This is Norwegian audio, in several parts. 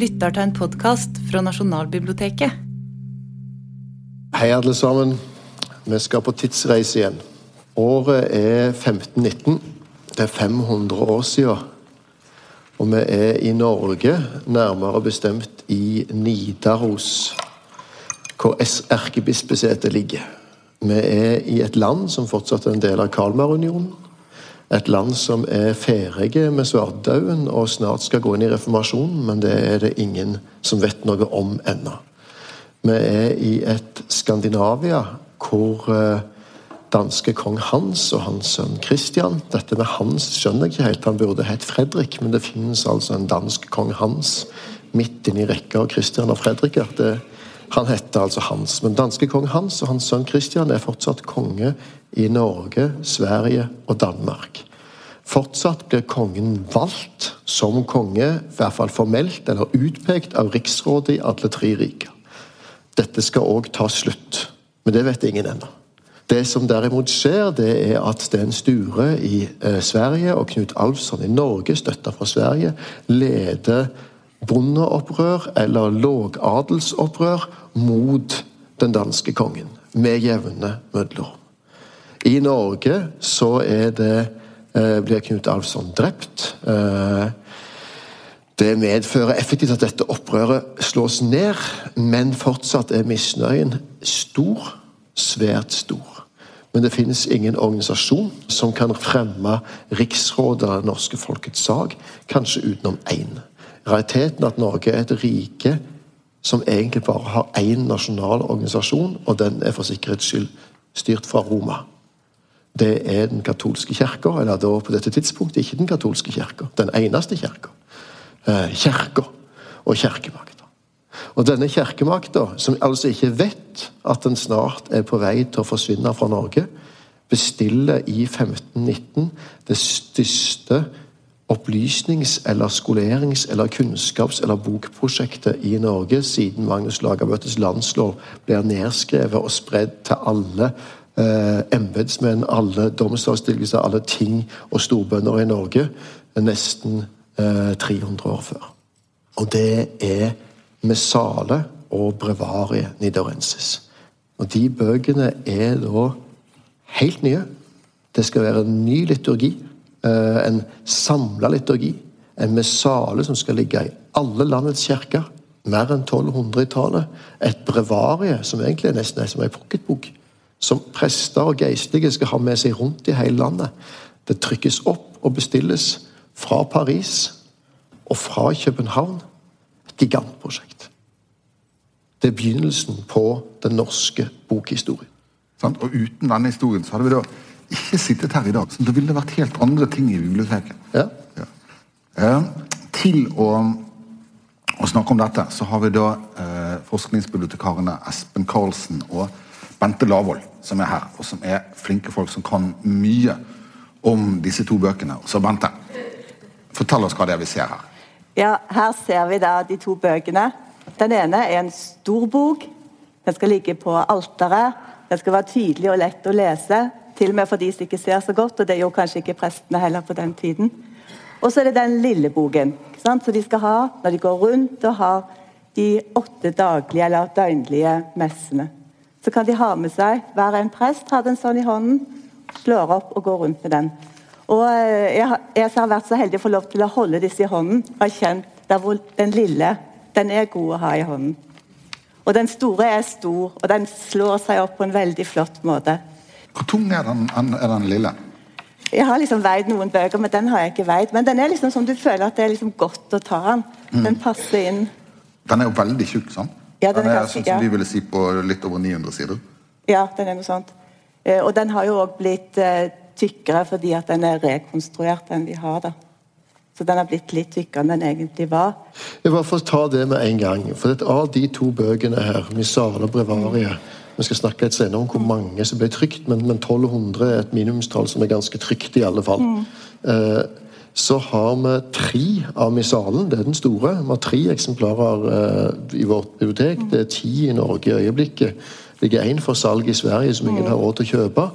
lytter til en podkast fra Nasjonalbiblioteket. Hei, alle sammen. Vi skal på tidsreise igjen. Året er 1519. Det er 500 år siden. Og vi er i Norge, nærmere bestemt i Nidaros, hvor erkebispesetet ligger. Vi er i et land som fortsatt er en del av Kalmarunionen. Et land som er ferdig med svartedauden og snart skal gå inn i reformasjonen, men det er det ingen som vet noe om ennå. Vi er i et Skandinavia hvor eh, danske kong Hans og hans sønn Christian Dette med Hans skjønner jeg ikke helt, han burde hett Fredrik, men det finnes altså en dansk kong Hans midt inni rekka av Christian og Fredriker. Det, han heter altså Hans. Men danske kong Hans og hans sønn Christian er fortsatt konge i Norge, Sverige og Danmark. Fortsatt blir kongen valgt som konge, i hvert fall formelt eller utpekt, av riksrådet i alle tre riker. Dette skal òg ta slutt, men det vet ingen ennå. Det som derimot skjer, det er at Sten Sture i eh, Sverige og Knut Alfsson i Norge, støtta fra Sverige, leder bondeopprør eller lågadelsopprør mot den danske kongen. Med jevne mellomrom. I Norge så er det eh, blir Knut Alfsson drept. Eh, det medfører effektivt at dette opprøret slås ned, men fortsatt er misnøyen stor. Svært stor. Men det finnes ingen organisasjon som kan fremme riksrådet det norske folkets sak, kanskje utenom én. Realiteten at Norge er et rike som egentlig bare har én nasjonal organisasjon, og den er for sikkerhets skyld styrt fra Roma. Det er den katolske kirka, eller da på dette tidspunktet ikke den katolske kirka. Den eneste kirka. Eh, kirka og kirkemakta. Og denne kirkemakta, som altså ikke vet at den snart er på vei til å forsvinne fra Norge, bestiller i 1519 det største opplysnings- eller skolerings- eller kunnskaps- eller bokprosjektet i Norge siden Magnus Lagabøtes landslov blir nedskrevet og spredd til alle eh, embetsmenn, alle domsavstigelser, alle ting og storbønder i Norge nesten eh, 300 år før. Og det er Messale og Brevarie Nidorensis. Og De bøkene er da helt nye. Det skal være en ny liturgi. Eh, en samla liturgi. En messale som skal ligge i alle landets kirker. Mer enn 1200 i tallet. Et brevarie, som egentlig er nesten er som ei pocketbok som prester og geistlige skal ha med seg rundt i hele landet. Det trykkes opp og bestilles fra Paris og fra København. Et gigantprosjekt. Det er begynnelsen på den norske bokhistorien. Og uten denne historien så hadde vi da ikke sittet her i dag. Så det ville vært helt andre ting i biblioteket. Ja. Ja. Eh, til å, å, snakke om dette, så har vi da eh, forskningsbibliotekarene Espen Karlsen og Bente Lavoll som er her, og som er flinke folk som kan mye om disse to bøkene. Så Bente, fortell oss hva det er vi ser her. Ja, Her ser vi da de to bøkene. Den ene er en stor bok. Den skal ligge på alteret. Den skal være tydelig og lett å lese, til og med for de som ikke ser så godt. og Det gjorde kanskje ikke prestene heller på den tiden. Og så er det den lille boken som de skal ha når de går rundt og har de åtte daglige eller døgnlige messene. Så kan de ha med seg Hver en prest hadde en sånn i hånden, slår opp og går rundt med den. Og eh, jeg, jeg har vært så heldig å få lov til å holde disse i hånden. og har kjent der hvor Den lille den er god å ha i hånden. Og den store er stor, og den slår seg opp på en veldig flott måte. Hvor tung er den, er den lille? Jeg har liksom veid noen bøker, men den har jeg ikke veid. Men den er liksom som du føler at det er liksom godt å ta den. Mm. Den passer inn. Den er jo veldig tjukk, sånn? Ja, den, er, ganske, sånn som vi ville si på litt over 900 sider. Ja, den er noe sånt. Eh, og den har jo òg blitt eh, tykkere fordi at den er rekonstruert, den vi har. da. Så den har blitt litt tykkere enn den egentlig var. Jeg bare får ta det med en gang. For Av de to bøkene her, 'Missale og Brevarie' Vi skal snakke litt senere om hvor mange som ble trykt, men, men 1200 er et minimumstall som er ganske trygt, i alle fall. Mm. Eh, så har vi tre av Missalen. Det er den store. Vi har tre eksemplarer eh, i vårt bibliotek. Mm. Det er ti i Norge i øyeblikket. Det ligger én for salg i Sverige som ingen mm. har råd til å kjøpe.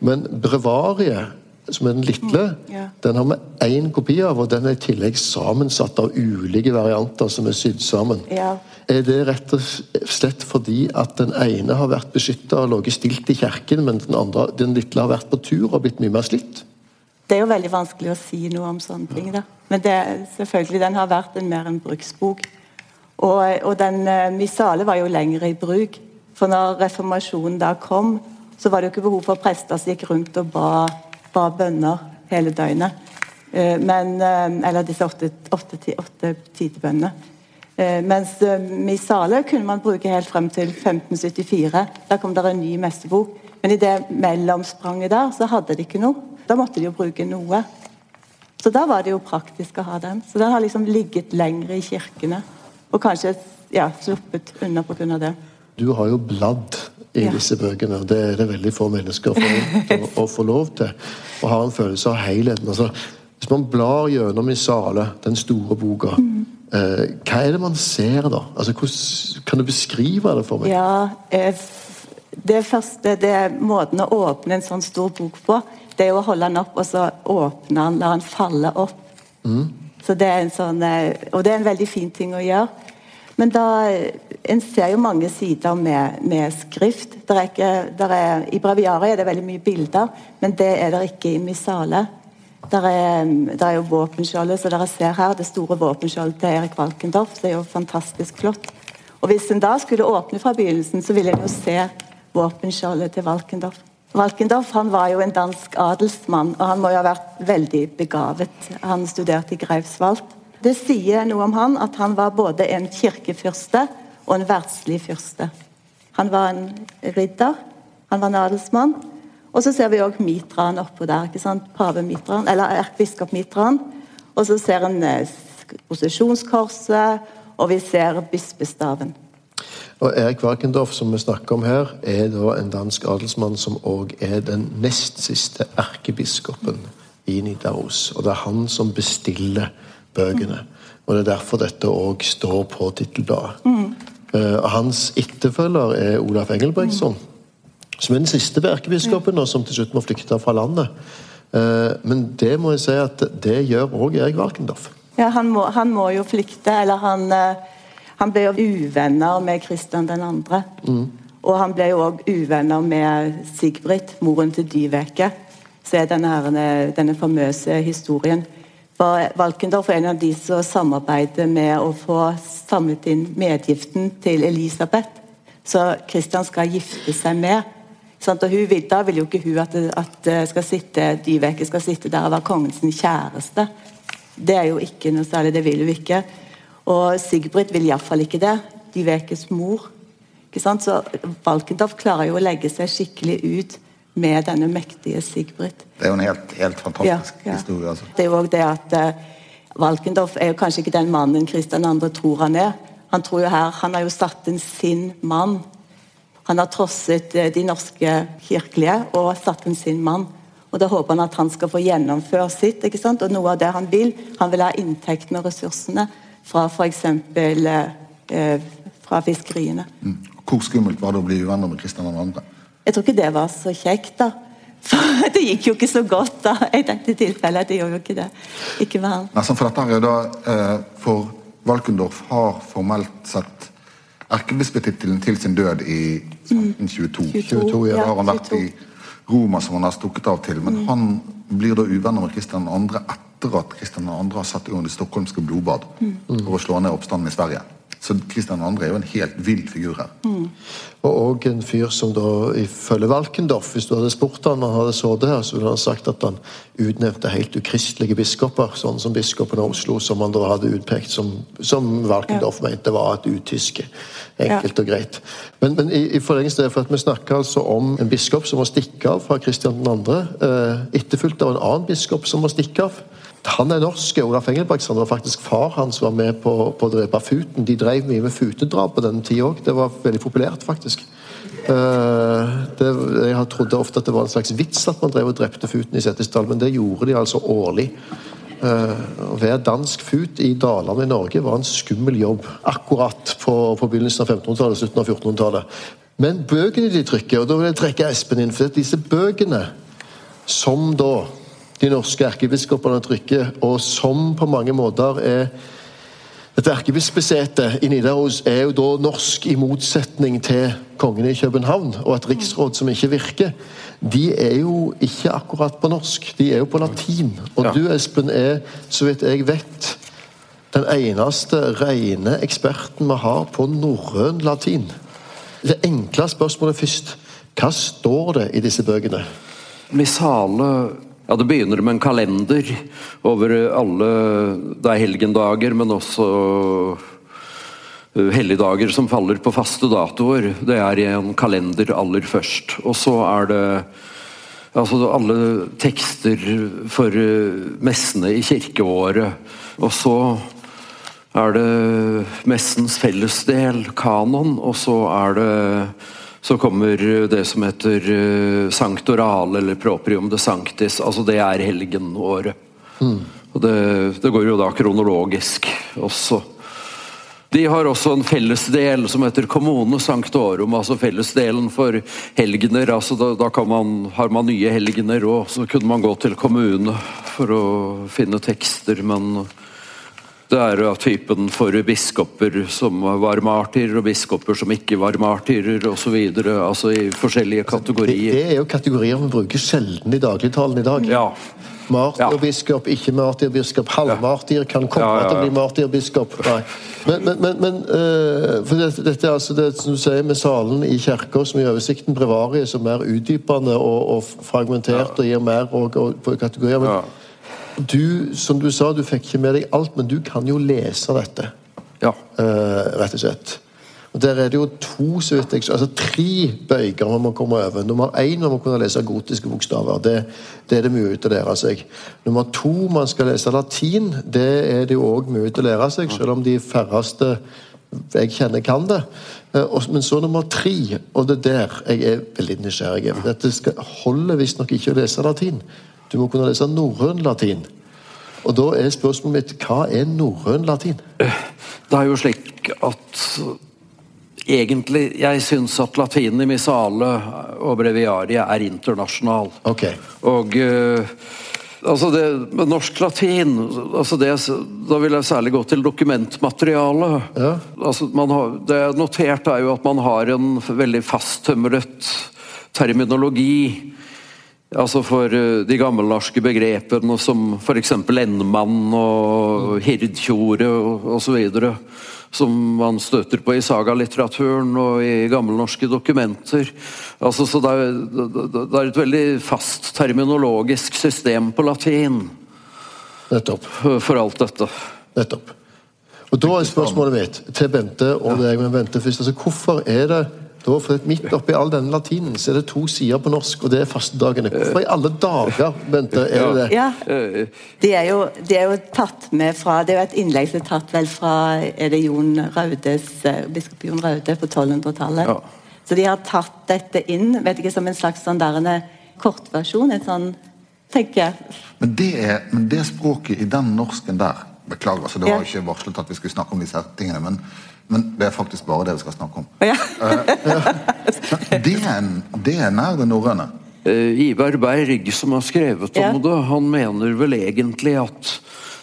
Men brevarie som er den lille, ja. den har vi én kopi av, og den er i tillegg sammensatt av ulike varianter som er sydd sammen. Er det rett og slett fordi at den ene har vært beskytta og ligget stilt i kirken, men den, andre, den lille har vært på tur og blitt mye mer slitt? Det er jo veldig vanskelig å si noe om sånne ting. da. Men det, selvfølgelig, den har vært en mer en bruksbok. Og, og den eh, Missale var jo lenger i bruk. For når reformasjonen da kom, så var det jo ikke behov for prester som gikk rundt og ba, ba bønner hele døgnet. Eh, men, eh, eller disse åtte, åtte, åtte tidebønnene. Eh, mens eh, Missale kunne man bruke helt frem til 1574. Da kom det en ny messebok. Men i det mellomspranget der, så hadde de ikke noe. Da måtte de jo bruke noe. Så da var det jo praktisk å ha den. Så den har liksom ligget lengre i kirkene. Og kanskje ja, sluppet unna pga. det. Du har jo bladd i Ja. disse bøkene, det er det veldig få mennesker for å, å få lov til. Og har en følelse av helheten. Altså, hvis man blar gjennom Missale, den store boka, Mm. eh, hva er det man ser da? Altså, hvordan, kan du beskrive det for meg? Ja, eh, det første, det er måten å åpne en sånn stor bok på, det er jo å holde den opp og så åpne den, la den falle opp. Så det er en sånn, eh, og det er en veldig fin ting å gjøre. Men da, eh, en ser jo mange sider med, med skrift. Der er ikke, der er, I breviariet er det veldig mye bilder, men det er det ikke i Missale. Der er, der er jo våpenskjoldet, så dere ser her, det store våpenskjoldet til Erik Valkendorf. Det er jo fantastisk flott. Og Hvis en da skulle åpne fra begynnelsen, så ville en jo se våpenskjoldet til Valkendorf. Valkendorf var jo en dansk adelsmann, og han må jo ha vært veldig begavet. Han studerte i Greifswald. Det sier noe om han at han var både en kirkefyrste og en verdslig fyrste. Han var en ridder, han var en adelsmann. Og så ser vi òg mitraen oppå der. ikke sant? Pavemitraen, eller erkebiskop-mitraen. Og så ser en posisjonskorset, og vi ser bispestaven. Og Erik Valkendorf, som vi snakker om her, er da en dansk adelsmann som òg er den nest siste erkebiskopen i Nidaros. Og det er han som bestiller bøkene. Og det er derfor dette òg står på tittelbladet. Mm. og hans etterfølger er Olaf Engelbrektsson, som er den siste erkebiskopen, og som til slutt må flykte fra landet. Eh, men det må jeg si at det gjør òg Erik Valkendorf. Ja, han må, han må jo flykte, eller han, eh, han ble jo uvenner med Kristian 2. Og han ble jo òg uvenner med Sigbrit, moren til Dyveke. Så er denne, her, denne famøse historien. For Valkendorf er en av de som samarbeider med å få samlet inn medgiften til Elisabeth. Så Kristian skal gifte seg med. Sant? Og vil, da vil jo ikke hun at, at eh, skal sitte, Dyveke skal sitte der og være kongens kjæreste. Det er jo ikke noe særlig, det vil hun ikke. Og Sigbrit vil iallfall ikke det. De vekes mor. Ikke sant? Så Valkendorf klarer jo å legge seg skikkelig ut med denne mektige Sigbrit. Det er jo en helt, helt fantastisk historie. altså. Det er jo også det at uh, Valkendorf er jo kanskje ikke den mannen Kristian 2. tror han er. Han tror jo her, han har jo satt inn sin mann. Han har trosset uh, de norske kirkelige og satt inn sin mann. Og Da håper han at han skal få gjennomføre sitt. ikke sant? Og noe av det han vil, han vil ha inntektene og ressursene fra f.eks. Eh, fra fiskeriene. Mm. Hvor skummelt var det å bli uvenner med Kristian 2.? Jeg tror ikke det var så kjekt, da. For det gikk jo ikke så godt da, i dette tilfellet. Det gjorde jo ikke det. Ikke han. Nei, for dette er da eh, For Valkendorf har formelt sett erkebispetittelen til sin død i 1522. 22, 22 ja, har han vært 22. i Roma, som han har stukket av til. Men han blir da uvenner med Kristian 2. etter at Kristian 2. har satt i gang det stockholmske blodbad for å slå ned oppstanden i Sverige. Så Kristian 2. er jo en helt vill figur her. Og òg en fyr som da ifølge Valkendorf Hvis du hadde spurt han og han hadde sittet her, så ville han sagt at han utnevnte helt ukristelige biskoper, sånn som biskopen av Oslo, som han da hadde utpekt som, som Valkendorf mente var et utyske. Enkelt og greit. Men, men i, i forlengelse av det, for at vi snakker altså om en biskop som må stikke av fra Kristian 2., eh, etterfulgt av en annen biskop som må stikke av. Han er norsk. Olaf Engelbrektsson var faktisk far hans var med på, på å drepe Futen. De drev mye med futedrap på denne tida òg. Det var veldig populært, faktisk. Eh, det, jeg trodde ofte at det var en slags vits at man drev og drepte Futen i Setesdal, men det gjorde de altså årlig. Å være dansk fut i dalene i Norge var en skummel jobb. Akkurat på, på begynnelsen av 1500-tallet, slutten av 1400-tallet. Men bøkene de trykker, og da vil jeg trekke Espen inn, for disse bøkene som da de norske erkebiskopene trykker, og som på mange måter er dette erkebispesete i Nidaros er jo da norsk i motsetning til kongen i København og et riksråd som ikke virker. De er jo ikke akkurat på norsk, de er jo på latin. Og Ja. du, Espen, er, så vidt jeg vet, den eneste rene eksperten vi har på norrøn latin. Det enkle spørsmålet først. Hva står det i disse bøkene? Missale ja, Det begynner med en kalender over alle Det er helgendager, men også uh, helligdager som faller på faste datoer. Det er i en kalender aller først. Og så er det altså alle tekster for uh, messene i kirkeåret. Og så er det messens fellesdel, kanon, og så er det så kommer det som heter uh, sanctoral, eller proprium de sanctis. altså Det er helgenåret. Og det, det går jo da kronologisk også. De har også en fellesdel som heter Kommune Sanctorum, altså fellesdelen for helgener. altså Da, da kan man, har man nye helgener, og så kunne man gå til kommune for å finne tekster, men det er av typen for biskoper som var martyrer, og biskoper som ikke var martyrer, osv. Altså i forskjellige kategorier. det er jo kategorier vi bruker sjelden i dagligtalen i dag. Ja. Martyrbiskop, ikke martyrbiskop. Halvmartyr kan komme Ja, ja, ja. til å bli martyrbiskop. Nei. Men, men, men, men uh, for dette, dette er altså det som du sier med salen i kirka, som i oversikten brevarie, som er utdypende og, og fragmentert og gir mer og, og, på kategorier. Men Ja. Du, som du sa, du fikk ikke med deg alt, men du kan jo lese dette. ja. eh, rett og slett. Og Der er det jo to, så vidt jeg altså tre bøyger man må komme over. Nummer én man må kunne lese gotiske bokstaver. Det, det er det mye ut å lære seg. Nummer to man skal lese latin. Det er det jo òg mulig å lære seg, selv om de færreste jeg kjenner kan det. Eh, Men så nummer tre, og det er der jeg er veldig nysgjerrig. Dette skal, holder visstnok ikke å lese latin. Du må kunne lese norrøn latin. Og da er spørsmålet mitt hva er norrøn latin? Det er jo slik at egentlig Jeg syns at latin i missale og breviarie er internasjonal. Okay. Og uh, altså det med norsk latin altså det, Da vil jeg særlig gå til dokumentmaterialet. Ja. Altså man har, det jeg har notert, er jo at man har en veldig fasttømret terminologi. Altså for eh, de gammelnorske begrepene som f.eks. endemann og hirdtjore og osv. Som man støter på i sagalitteraturen og i gammelnorske dokumenter. Altså, så det er, det er et veldig fast terminologisk system på latin Nettopp. for alt dette. Nettopp. Og Da er spørsmålet mitt til Bente og deg, men Bente først. altså Hvorfor er det da, for Midt oppi all denne latinen så er det to sider på norsk, og det er fastedagene. Hvorfor i alle dager, Bente, er det det? Ja. Det er, jo, de er jo tatt med fra Det er jo et innlegg som er tatt vel fra er det Jon Raudes, eh, biskop Jon Raude på 1200-tallet. Ja. Så de har tatt dette inn vet ikke, som en slags sånn der, en kortversjon. En sånn, tenker jeg. Men det, er, men det språket i den norsken der Beklager, altså, det var jo ikke varslet at vi skulle snakke om disse tingene, men, men det er faktisk bare det vi skal snakke om. Ja. Men det er, det er nær det norrøne. Eh, Ivar Berg, som har skrevet om Ja. det, han mener vel egentlig at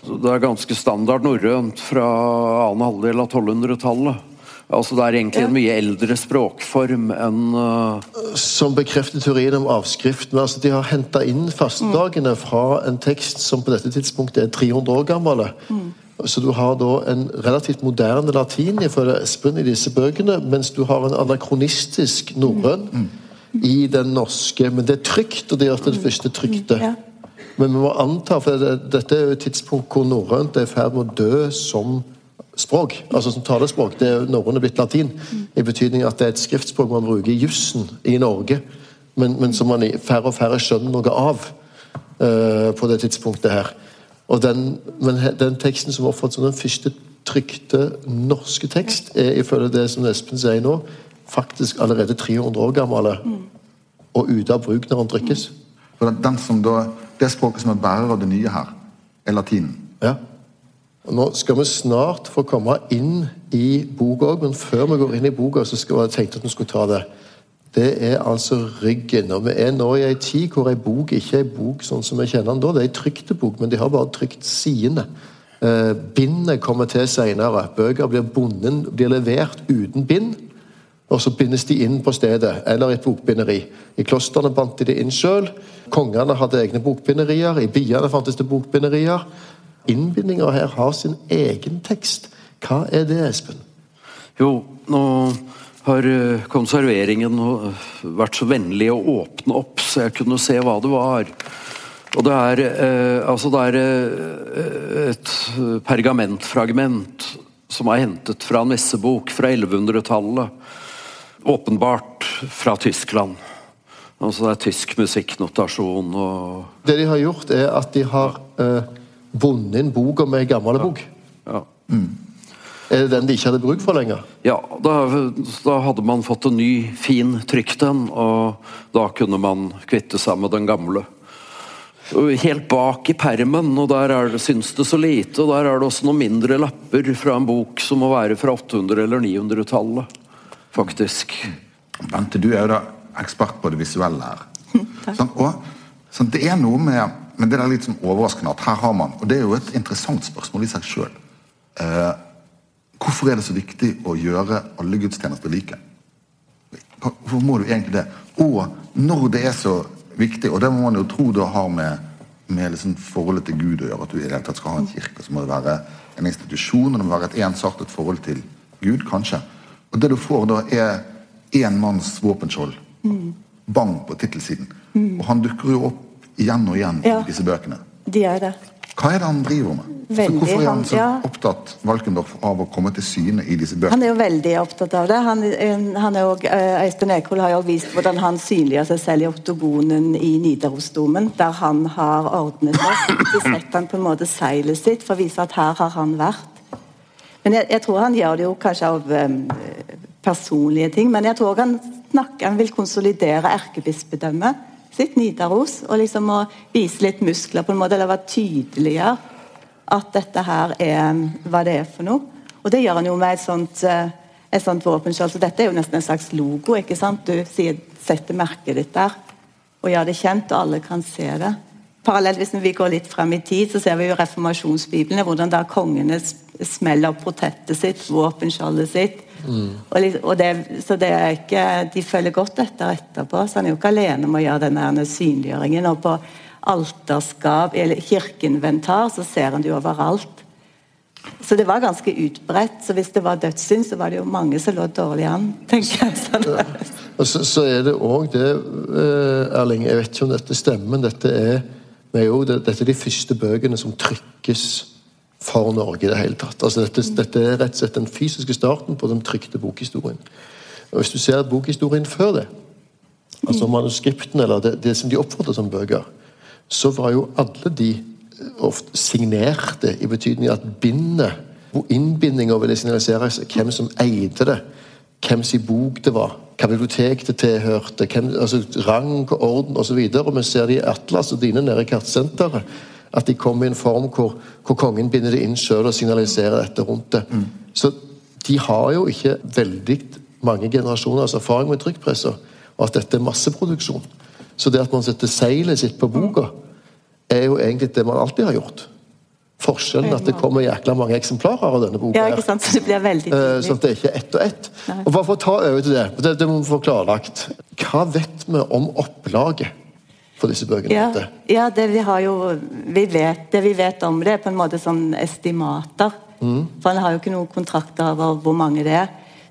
det er ganske standard norrønt fra annen halvdel av 1200-tallet. Altså Det er egentlig en mye eldre språkform enn uh... Som bekrefter teorien om avskrift. Men altså, de har henta inn fastedagene fra en tekst som på dette tidspunktet er 300 år gammel. Så du har da en relativt moderne latin ifølge Espen i disse bøkene, mens du har en anakronistisk norrøn i den norske. Men det er trygt, og det gjør at det første trykte. Ja. Men vi må anta, for dette er jo et tidspunkt hvor norrønt er i ferd med å dø som språk, altså som talespråk. Det er norrøn er blitt latin, i betydning at det er et skriftspråk man bruker i jussen i Norge, men, men som man færre og færre skjønner noe av uh, på det tidspunktet her. Og den, men den teksten som oppfattes som den første trykte norske tekst, er ifølge det som Espen sier nå, faktisk allerede 300 år gammel og ute av bruk når den trykkes. For den- den som da, det språket som er bærer av det nye her, er latinen. Ja. Og nå skal vi snart få komme inn i boka òg, men før vi går inn i boka, så skal jeg tenkte at vi skulle ta det det er altså ryggen. Og vi er nå i ei tid hvor ei bok ikke er ei bok sånn som vi kjenner den da. Det er ei trykte bok, men de har bare trykt sidene. Eh, bindet kommer til senere. Bøker blir bonden, blir levert uten bind. Og så bindes de inn på stedet, eller i et bokbinderi. I klostrene bandt de det inn sjøl. Kongene hadde egne bokbinderier. I byene fantes det bokbinderier. Innbindinger her har sin egen tekst. Hva er det, Espen? Jo, nå har eh, konserveringen vært så vennlig å åpne opp, så jeg kunne se hva det var. Og det er, eh, altså det er eh, et pergamentfragment som er hentet fra en messebok fra 1100-tallet. Åpenbart fra Tyskland. Altså det er tysk musikknotasjon og Det de har gjort, er at de har eh, vunnet inn boka med ei gammel bok. Ja. Mm. Er det den de ikke hadde bruk for lenger? Ja, da, da, hadde man fått en ny, fin trykt en, og da kunne man kvitte seg med den gamle. Helt bak i permen, og der er det, syns det så lite, og der er det også noen mindre lapper fra en bok som må være fra 800- eller 900-tallet, faktisk. Bente, du er jo da ekspert på det visuelle her. Sånn, og sånn, Det er noe med men det er litt sånn overraskende at her har man Og det er jo et interessant spørsmål i seg sjøl. Eh, hvorfor er det så viktig å gjøre alle gudstjenester like? Hvorfor må du egentlig det? Og når det er så viktig, og det må man jo tro det har med, med liksom forholdet til Gud å gjøre, at du i det hele tatt skal ha en kirke, så må det være en institusjon, og det må være et ensartet forhold til Gud, kanskje. Og det du får da, er én manns våpenskjold. Mm. Bang på tittelsiden. Mm. Og han dukker jo opp igjen og igjen ja, i disse bøkene. De er det. Hva er det han driver med? Veldig, hvorfor er han så ja. opptatt Valkendorf, av å komme til syne i disse bøkene? Han er jo veldig opptatt av det. Han, han er også, uh, Øystein Ekroll har jo vist hvordan han synliggjør seg selv i oktogonen i Nidarosdomen, der han har ordnet seg. Så setter han på en måte seilet sitt for å vise at her har han vært. Men jeg, jeg tror han gjør det jo kanskje av um, personlige ting, men jeg tror han snakker, han vil konsolidere erkebispedømmet sitt, Nidaros, og liksom å vise litt muskler på en måte, eller være tydeligere at dette her er hva det er for noe. Og det gjør han jo med et sånt, eh, et sånt våpenskjold. Så dette er jo nesten en slags logo. ikke sant? Du setter merket ditt der og gjør det kjent, og alle kan se det. Parallelt hvis vi går litt frem i tid, så ser vi jo reformasjonsbiblene, hvordan da kongene smeller opp protettet sitt, våpenskjoldet sitt. Mm. Og, og det, så det er ikke, De følger godt etter etterpå, så han er jo ikke alene om å gjøre denne synliggjøringen. og på alterskap eller kirkeinventar, så ser han det jo overalt. Så det var ganske utbredt. Så hvis det var dødssynd, så var det jo mange som lå dårlig an. tenker jeg. Sånn. Ja. Og så, så, er det òg det, eh, Erling, jeg vet ikke om dette stemmer, men dette er, jo, dette er de første bøkene som trykkes for Norge i det hele tatt. Altså dette, dette, er rett og slett den fysiske starten på den trykte bokhistorien. Og Hvis du ser bokhistorien før det, altså manuskriptene eller det, det som de oppfatter som bøker, så var jo alle de eh, ofte signerte, i betydning at bindet Innbindinger ville signalisere hvem som eide det, hvem sin bok det var, hva bibliotek det tilhørte, hvem, altså rang, orden osv. Vi ser det i Atlas og dine nede i kartsenteret. At de kommer i en form hvor, hvor kongen binder det inn sjøl og signaliserer dette rundt det. Mm. Så de har jo ikke veldig mange generasjoners erfaring med trykkpressa, og at dette er masseproduksjon. Så det at man setter seilet sitt på boka, er jo egentlig det man alltid har gjort. Forskjellen at det kommer jækla mange eksemplarer av denne boka. Ja, ikke sant? Så det blir veldig eh, tydelig. Sånn at det er ikke ett og ett. Nei. Og bare for å ta over til det, det, det må vi få klarlagt. Hva vet vi om opplaget for disse bøkene? Ja, ja det vi har jo vi vet, Det vi vet om det, er på en måte sånn estimater. Mm. For en har jo ikke noen kontrakter over hvor mange det er.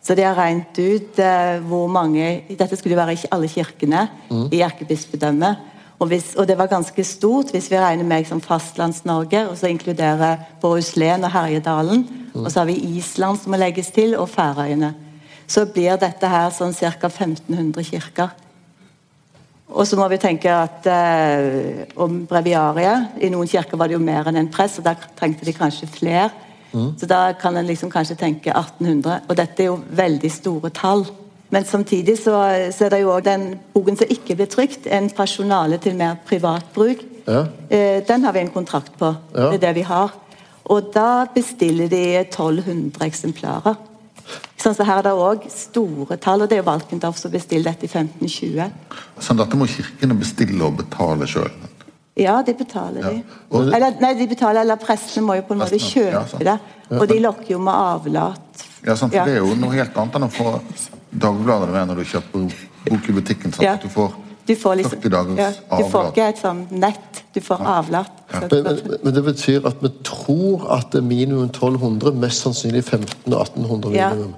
Så de har regnet ut eh, hvor mange Dette skulle jo være i alle kirkene mm. i erkebispedømmet. Og, og, det var ganske stort hvis vi regner med liksom, Fastlands-Norge, og så inkluderer Boruslen og Herjedalen. Mm. Og så har vi Island som må legges til, og Færøyene. Så blir dette her sånn ca. 1500 kirker. Og så må vi tenke at eh, om breviariet I noen kirker var det jo mer enn en press, og der trengte de kanskje flere. Mm. Så da kan en liksom kanskje tenke 1800. Og dette er jo veldig store tall. Men samtidig så, så er det jo òg den boken som ikke blir trykt, en personale til mer privat bruk. Ja. Eh, den har vi en kontrakt på. Ja. Det er det vi har. Og da bestiller de 1200 eksemplarer. Sånn så Her er det òg store tall, og det er jo Valkendorf som bestiller dette i 1520. Så dette må kirkene bestille og betale sjøl? Ja, de betaler de. Og- Eller, nei, de betaler, eller prestene må jo på en måte kjøpe ja, det. Og de lokker jo med avlat. Ja, sant, for Ja. Det er jo noe helt annet enn å få Dagbladet med når du kjøper bok i butikken. Sant? Ja. At du får Du får liksom, ja, du får ikke et sånn nett, du får avlat. Men, men, men det betyr at vi tror at det er minimum 1200, mest sannsynlig 1500-1800 minimum.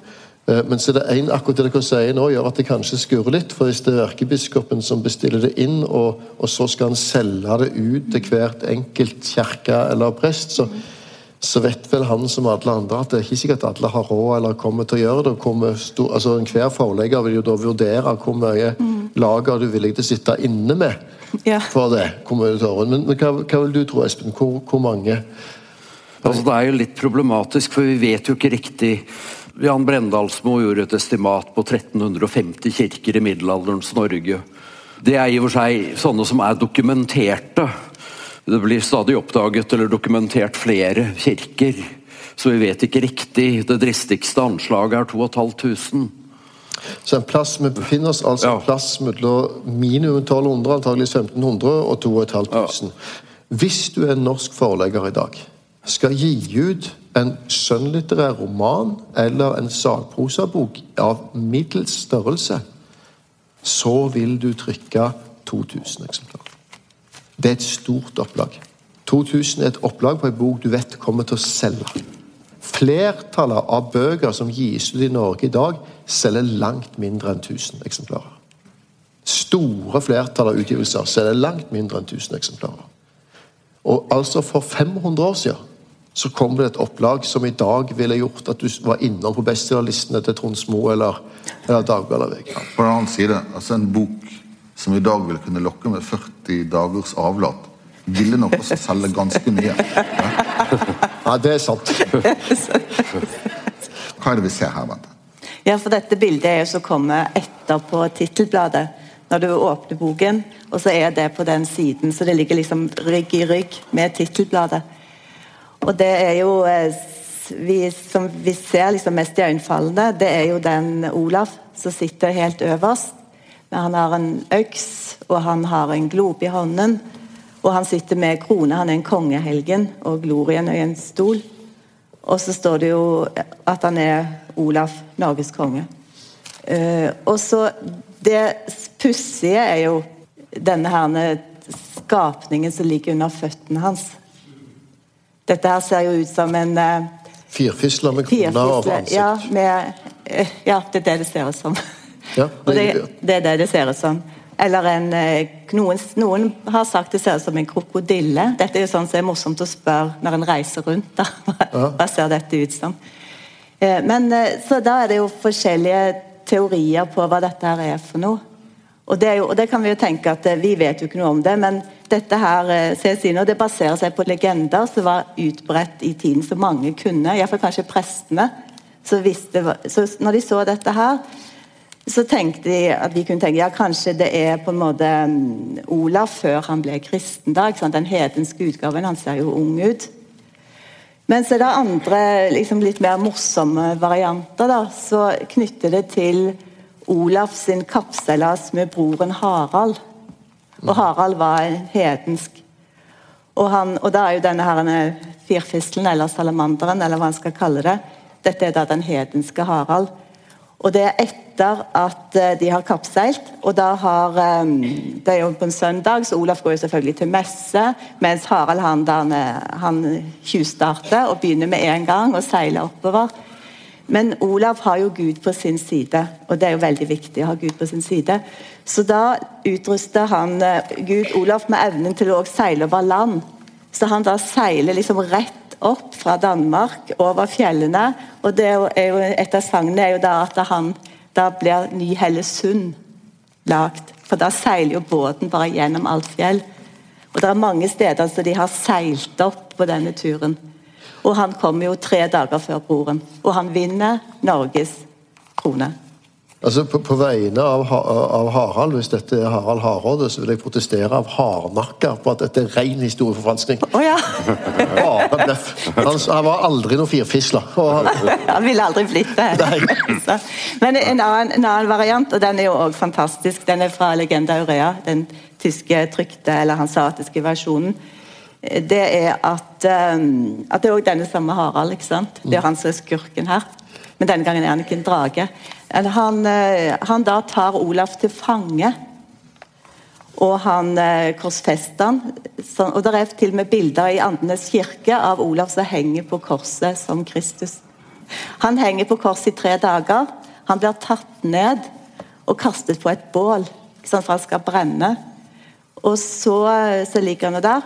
Eh, Men så er det en, akkurat det dere sier nå, gjør at det kanskje skurrer litt. For hvis det er erkebiskopen som bestiller det inn, og, og så skal han selge det ut til hvert enkelt kirke eller prest, så, så vet vel han som alle andre at det er ikke sikkert at alle har råd eller kommer til å gjøre det. Kommer altså Enhver forlegger vil jo da vurdere hvor mye lager du villig til å sitte inne med Ja. for det. tar. Men, men hva, hva vil du tro, Espen? Hvor, hvor mange? Altså, det er jo litt problematisk, for vi vet jo ikke riktig Jan Brendalsmo gjorde et estimat på 1350 kirker i middelalderens Norge. Det er i og for seg sånne som er dokumenterte. Det blir stadig oppdaget eller dokumentert flere kirker. Så vi vet ikke riktig. Det dristigste anslaget er 2500. Så en plass, Vi befinner oss altså en plass mellom minimum 1200, antageligvis 1500, og 2500. Hvis du er en norsk forlegger i dag, skal gi ut en skjønnlitterær roman eller en sakprosabok av middels størrelse, så vil du trykke 2000 eksemplarer. Det er et stort opplag. 2000 er et opplag på en bok du vet kommer til å selge. Flertallet av bøker som gis ut i Norge i dag, selger langt mindre enn 1000 eksemplarer. Store flertall av utgivelser selger langt mindre enn 1000 eksemplarer. Og altså For 500 år siden så kom det et opplag som i dag ville gjort at du var innom på bestselgerlistene til Trond Smo eller, eller Dagbladet eller VG. På den annen side, altså en bok som i dag ville kunne lokke med 40 dagers avlat, ville nok også selge ganske mye. Ja, det er sant. Hva er det vi ser her, Bente? Ja, for dette bildet er jo som kommer etterpå tittelbladet. Når du åpner boken, og så er det på den siden. Så det ligger liksom rygg i rygg med tittelbladet. Og det er jo eh, vi, Som vi ser liksom mest iøynefallende, det er jo den Olaf som sitter helt øverst. Men han har en øks, og han har en globe i hånden. Og han sitter med krone. Han er en kongehelgen, og glorien i en stol. Og så står det jo at han er Olaf, Norges konge. Eh, og så Det pussige er jo denne her skapningen som ligger under føttene hans. Dette her ser jo ut som en uh, Firfisler med krone over ansikt. Ja, med, eh, ja, det er det det ser ut som. Ja, det, det, det er det det ser ut som. Eller en eh, noen, noen har sagt det ser ut som en krokodille. Dette er jo sånn som er morsomt å spørre når en reiser rundt. Da. Hva, hva ser dette ut som? Eh, Men eh, Så da er det jo forskjellige teorier på hva dette her er for noe. Og det, jo, og det kan vi jo tenke at eh, Vi vet jo ikke noe om det, men dette her nå, det baserer seg på legender som var utbredt i tiden, som mange kunne. Iallfall kanskje prestene. Så, visste, så når de så dette her, så tenkte de at vi kunne tenke ja, kanskje det er på en måte Olav før han ble kristen. da? Den hedenske utgaven. Han ser jo ung ut. Men så er det andre liksom litt mer morsomme varianter. da, Så knytter det til Olav sin kappseilas med broren Harald. Og Harald var hedensk. Og, han, og da er jo denne her firfislen, eller salamanderen, eller hva man skal kalle det, dette er da den hedenske Harald. Og det er etter at eh, de har kappseilt, og da har eh, Det er jo på en søndag, så Olaf går jo selvfølgelig til messe, mens Harald han, han, han tjuvstarter og begynner med en gang å seile oppover. Men Olav har jo Gud på sin side, og det er jo veldig viktig å ha Gud på sin side. Så da utruster han eh, Gud Olav med evnen til å seile over land. Så han da seiler liksom rett opp fra Danmark, over fjellene. Og det er jo, et av sangene er jo da at han da blir Ny-Hellesund lagd. For da seiler jo båten bare gjennom alt fjell. Og det er mange steder som de har seilt opp på denne turen. Og han kommer jo tre dager før broren. Og han vinner Norges krone. Altså på, på vegne av, av Harald, hvis dette er Harald Hardråde, så vil jeg protestere av hardnakka på at dette er ren historieforfalskning. Oh, ja! Bare bløff. Han, han var aldri noen firfisler. Og han, Han ville aldri blitt det. Men en annen, en annen variant, og den er jo også fantastisk, den er fra Legenda Urea, den tyske trykte eller hansatiske versjonen. Det er at, um, at det er også denne samme Harald. ikke sant? Det er han som er skurken her. Men denne gangen er han ikke en drage. Han, eh, han da tar Olaf til fange. Og han eh, korsfester han. Og det er til og med bilder i Andenes kirke av Olav som henger på korset som Kristus. Han henger på korset i tre dager. Han blir tatt ned og kastet på et bål, ikke for han skal brenne. Og så, eh, så ligger han der.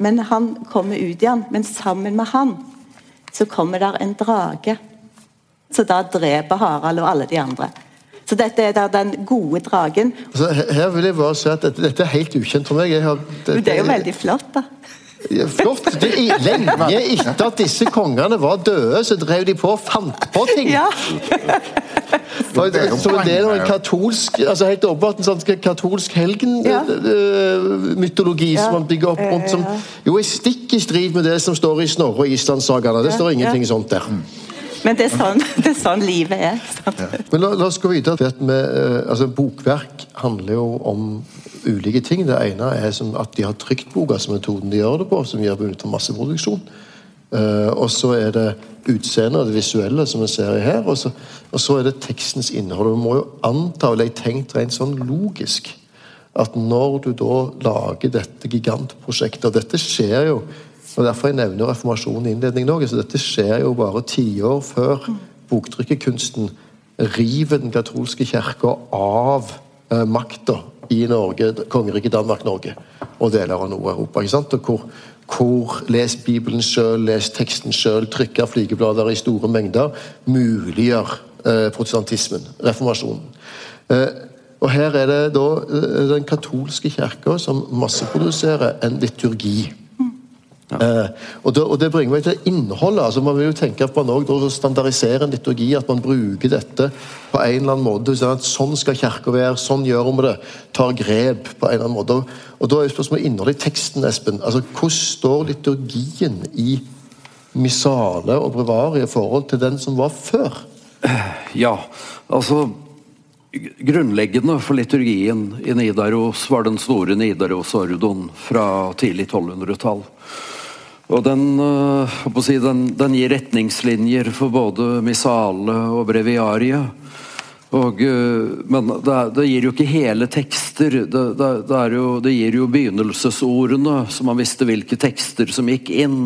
Men han kommer ut igjen. Men sammen med han så kommer der en drage. Så da dreper Harald og alle de andre. Så dette er da den gode dragen. altså, her- vil jeg bare si at dette, dette er helt ukjent for meg. Jeg har, Men det er jo veldig flott, da. Flott. Det er lenge etter at disse kongene var døde, så drev de på og fant på ting. Ja. For, Det er jo så det er jo en katolsk altså helt åpenbart en sånn katolsk Ja. helgenmytologi Ja. som man bygger opp rundt, som jo er stikk i strid med det som står i Snorre og Islandssagaene. Det står ingenting sånt der. Men det er sånn, det er sånn livet er. Ja. Men la, la oss gå videre. at eh, altså Bokverk handler jo om ulike ting. Det ene er at de har trykt boka som metoden de gjør det på, som gjør benyttet for masseproduksjon. Uh, og så er det utseendet og det visuelle, som vi ser her. Og så, og så er det tekstens innhold. Vi må jo anta, eller jeg tenkt rent sånn logisk, at når du da lager dette gigantprosjektet Og dette skjer jo og Derfor jeg nevner reformasjonen i innledningen òg. Dette skjer jo bare tiår før boktrykkerkunsten river den katolske kirka av eh, makta i Norge, kongeriket Danmark-Norge og deler av Nord-Europa. ikke sant? Og hvor, hvor les Bibelen sjøl, les teksten sjøl, trykker flygeblader i store mengder, muliggjør eh, protestantismen, reformasjonen. Eh, og her er det da eh, den katolske kirka som masseproduserer en liturgi. Eh, og, det, og det bringer meg til innholdet. altså Man vil jo tenke at man også standardiserer en liturgi, at man bruker dette på en eller annen måte. Sånn, at sånn skal kirka være, sånn gjør vi det. Tar grep på en eller annen måte. Og, da er spørsmålet innholdet i teksten, Espen. altså Hvordan står liturgien i Missale og breviariet i forhold til den som var før? Ja, altså Grunnleggende for liturgien i Nidaros var den store Nidaros-ordoen fra tidlig 1200-tall. Og den, å si, den, den gir retningslinjer for både missale og breviariet. Og, øh, men det, det gir jo ikke hele tekster. Det, det, jo, det gir jo begynnelsesordene, så man visste hvilke tekster som gikk inn.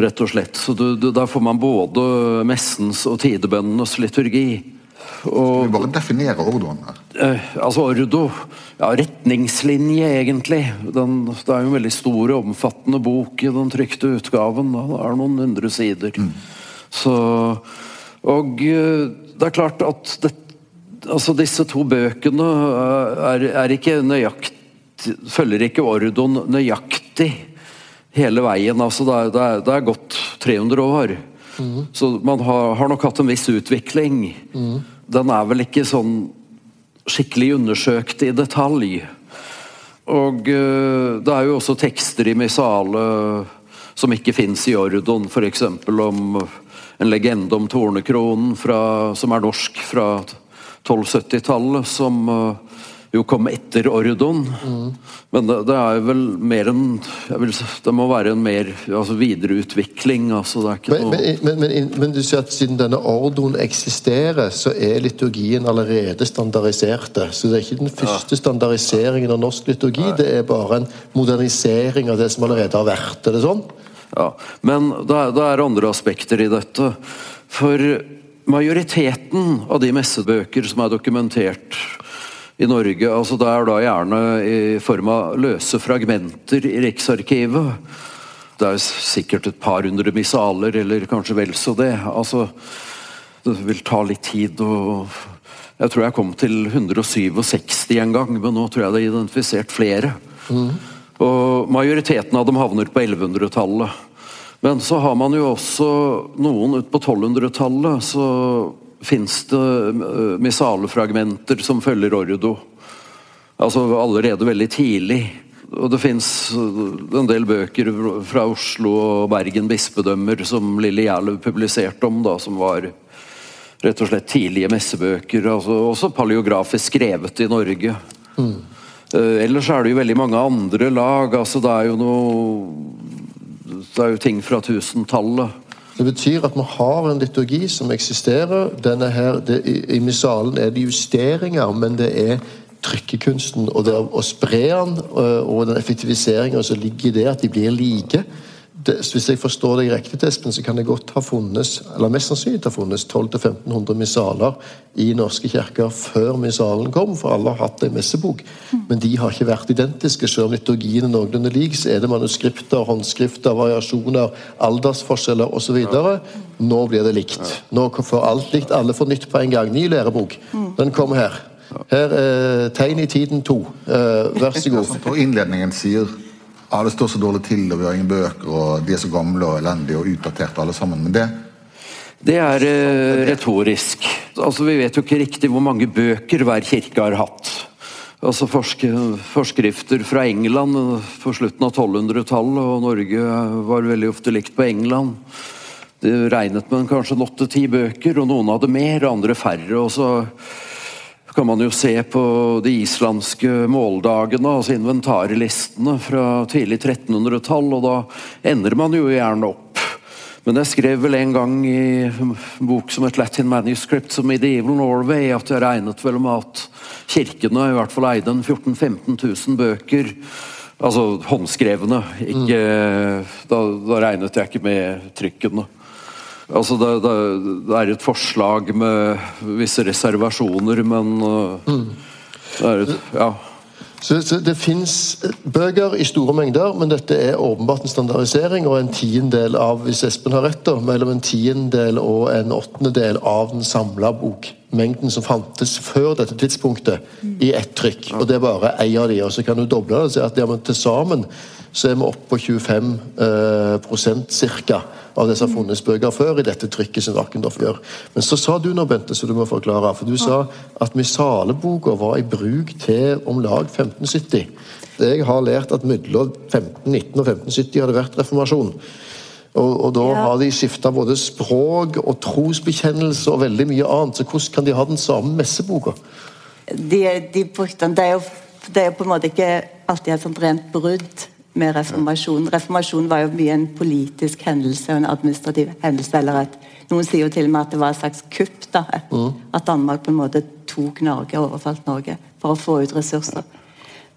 Rett og slett. Så du, du, Der får man både messens og tidebønnenes liturgi. Og Vi bare definerer ordoen her. Eh, altså ordo ja, Retningslinje, egentlig. Den, det er jo en veldig stor og omfattende bok i den trykte utgaven. Da. Det er noen hundre sider. Så Og eh, det er klart at det, altså disse to bøkene eh, er, er ikke nøyaktig Følger ikke ordoen nøyaktig hele veien. Altså det, er, det, er, det er gått 300 år. Så man har, har nok hatt en viss utvikling. Den er vel ikke sånn skikkelig undersøkt i detalj. Og eh, det er jo også tekster i Missale som ikke fins i Ordon, f.eks. om en legende om Tornekronen fra, som er norsk fra 1270-tallet, som eh, jo kom etter Ordon. Men det, det er vel mer en vil, Det må være en mer altså videreutvikling. altså det er ikke Men, noe... men, men, men, du sier at siden denne ordoen eksisterer, så er liturgien allerede standardiserte. Så det er ikke den første standardiseringen av norsk liturgi, det er bare en modernisering av det som allerede har vært. Er det sånn? Ja, Men det er, det er andre aspekter i dette. For majoriteten av de messebøker som er dokumentert i Norge, altså det er da gjerne i form av løse fragmenter i Riksarkivet. Det er sikkert et par hundre missaler, eller kanskje vel så det. Altså, det vil ta litt tid å Jeg tror jeg kom til 167 en gang, men nå tror jeg det er identifisert flere. Og majoriteten av dem havner på 1100-tallet. Men så har man jo også noen ut på 1200-tallet, så fins det uh, missalefragmenter som følger ordo. Altså allerede veldig tidlig. Og det fins en del bøker fra Oslo og Bergen bispedømmer som Lille Gjerløw publiserte om, da, som var rett og slett tidlige messebøker. Altså, også paleografisk skrevet i Norge. Mm. Ellers er det jo veldig mange andre lag. altså Det er jo noe Det er jo ting fra tusentallet. Det betyr at vi har en liturgi som eksisterer. Denne her, det, i, missalen er det justeringer, men det er trykkekunsten og det å spre den, og den effektiviseringa som ligger i det, at de blir like. Det, hvis jeg forstår deg riktig, Espen, så kan det godt ha funnes eller mest sannsynlig ha funnes 1200-1500 missaler i norske kirker før missalen kom, for alle har hatt en messebok. Men de har ikke vært identiske. Selv om liturgien er noenlunde lik, så er det manuskripter, håndskrifter, variasjoner, aldersforskjeller osv. Nå blir det likt. Nå får alt likt. Alle får nytt på en gang. Ny lærebok. Den kommer her. Her er tegn i tiden to. Uh, vær så god. På innledningen sier ja, det står så dårlig til, og vi har ingen bøker, og de er så gamle og elendige og utdaterte alle sammen. Men det Det er uh, retorisk. Altså, Vi vet jo ikke riktig hvor mange bøker hver kirke har hatt. Altså forske, Forskrifter fra England på slutten av 1200-tallet, og Norge var veldig ofte likt på England. Det regnet med kanskje åtte-ti bøker, og noen hadde mer, andre færre. og så kan man jo se på de islandske måldagene, altså inventarlistene fra tidlig 1300-tall, og da ender man jo gjerne opp. Men jeg skrev vel en gang i en bok som et Latin manuscript som Medieval Norway at jeg regnet vel med at kirkene i hvert fall eide en 14 000-15 000 bøker. Altså håndskrevne. Ikke, mm. da, da regnet jeg ikke med trykkene. Altså det, det, det, er et forslag med visse reservasjoner, men uh, mm. det er et Ja. Så, så Det fins bøker i store mengder, men dette er åpenbart en standardisering og en tiendedel av hvis Espen har rett da, mellom en tiendedel og en åttendedel av den samla bokmengden som fantes før dette tidspunktet, i ett trykk. Og Det er bare én av de, og så kan du doble det og si at ja, til sammen så er vi oppe på 25 eh, prosent ca av det som har funnes bøker før i dette trykket som Valkendorf gjør. Men så sa du nå, Bente, så du må forklare. For du sa at Missaleboka var i bruk til om lag 1570. Jeg har lært at mellom 1519 og 1570 har det vært reformasjon. Og, og da ja. har de skifta både språk og trosbekjennelse og veldig mye annet. Så hvordan kan de ha den samme messeboka? De, de brukte den, det er, jo, det er på en måte ikke alltid et sånt rent brudd med reformasjonen. Reformasjonen var jo mye en politisk hendelse og en administrativ hendelse. eller at Noen sier jo til og med at det var et slags kupp. da, mm. At Danmark på en måte tok Norge og overfalt Norge for å få ut ressurser.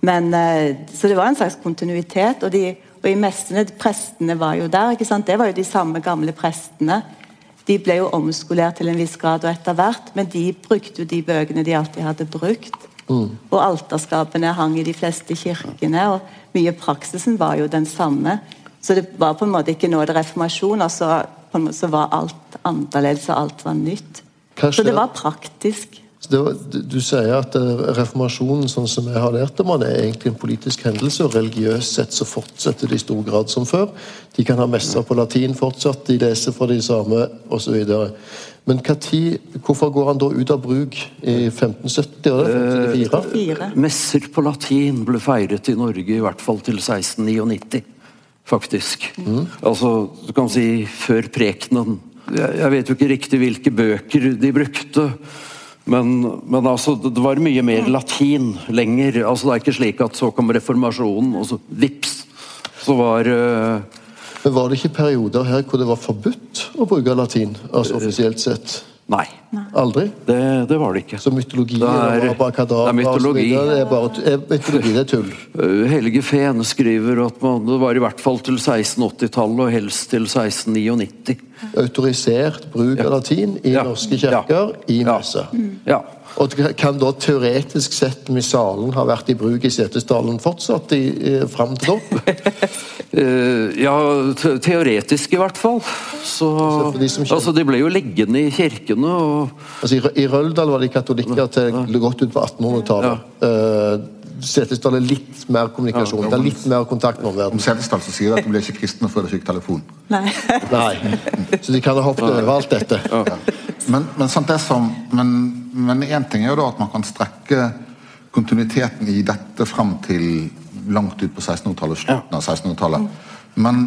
Men, eh, Så det var en slags kontinuitet. Og, de, og i messene, prestene var jo der. ikke sant? Det var jo de samme gamle prestene. De ble jo omskolert til en viss grad og etter hvert, men de brukte jo de bøkene de alltid hadde brukt. Mm. Og alterskapene hang i de fleste kirkene. og Mye av praksisen var jo den samme. Så det var på en måte ikke noe reformasjon, og så, måte, så var alt annerledes, og alt var nytt. Så det var praktisk. Var, du sier at eh, reformasjonen sånn som jeg har lært om er egentlig en politisk hendelse, og religiøst sett så fortsetter det i stor grad som før. De kan ha messer på latin fortsatt, de leser fra de samme osv. Men tid, hvorfor går han da ut av bruk i 1570? Eller 1574? Eh, messer på latin ble feiret i Norge i hvert fall til 1699, faktisk. Mm. Altså, du kan si før prekenen. Jeg, jeg vet jo ikke riktig hvilke bøker de brukte. Men, men altså, det var mye mer latin lenger. Altså, det er ikke slik at så kom reformasjonen, og så vips, så var uh, men Var det ikke perioder her hvor det var forbudt å bruke latin? altså offisielt sett? Nei. Aldri? Det, det, var det ikke. Så mytologi det er, det er mytologi. Det er bare er mytologi, det er tull? Eh, Helge Fehn skriver at man, det var i hvert fall til 1680-tallet, og helst til 1699. Autorisert bruk av latin i norske kirker i messe. Ja. Og Kan da teoretisk sett missalen ha vært i bruk i Setesdalen fortsatt i, fram til da? uh, ja, teoretisk i hvert fall. Så, de, altså, de ble jo liggende i kirkene. Og... Altså, i, I Røldal var de katolikker til godt ut på 1800-tallet. Ja. Setesdal er litt mer kommunikasjon. Ja, det er litt mer kontakt med omverdenen. Om Setesdal så sier de at du blir ikke kristne før du fikk telefon. Nei. Nei. Så de kan ha hoppet over alt dette. Ja. Men, men, det som, men, men en ting er jo da at man kan strekke kontinuiteten i dette frem til langt ut på 1600-tallet, slutten av 1600-tallet. Men,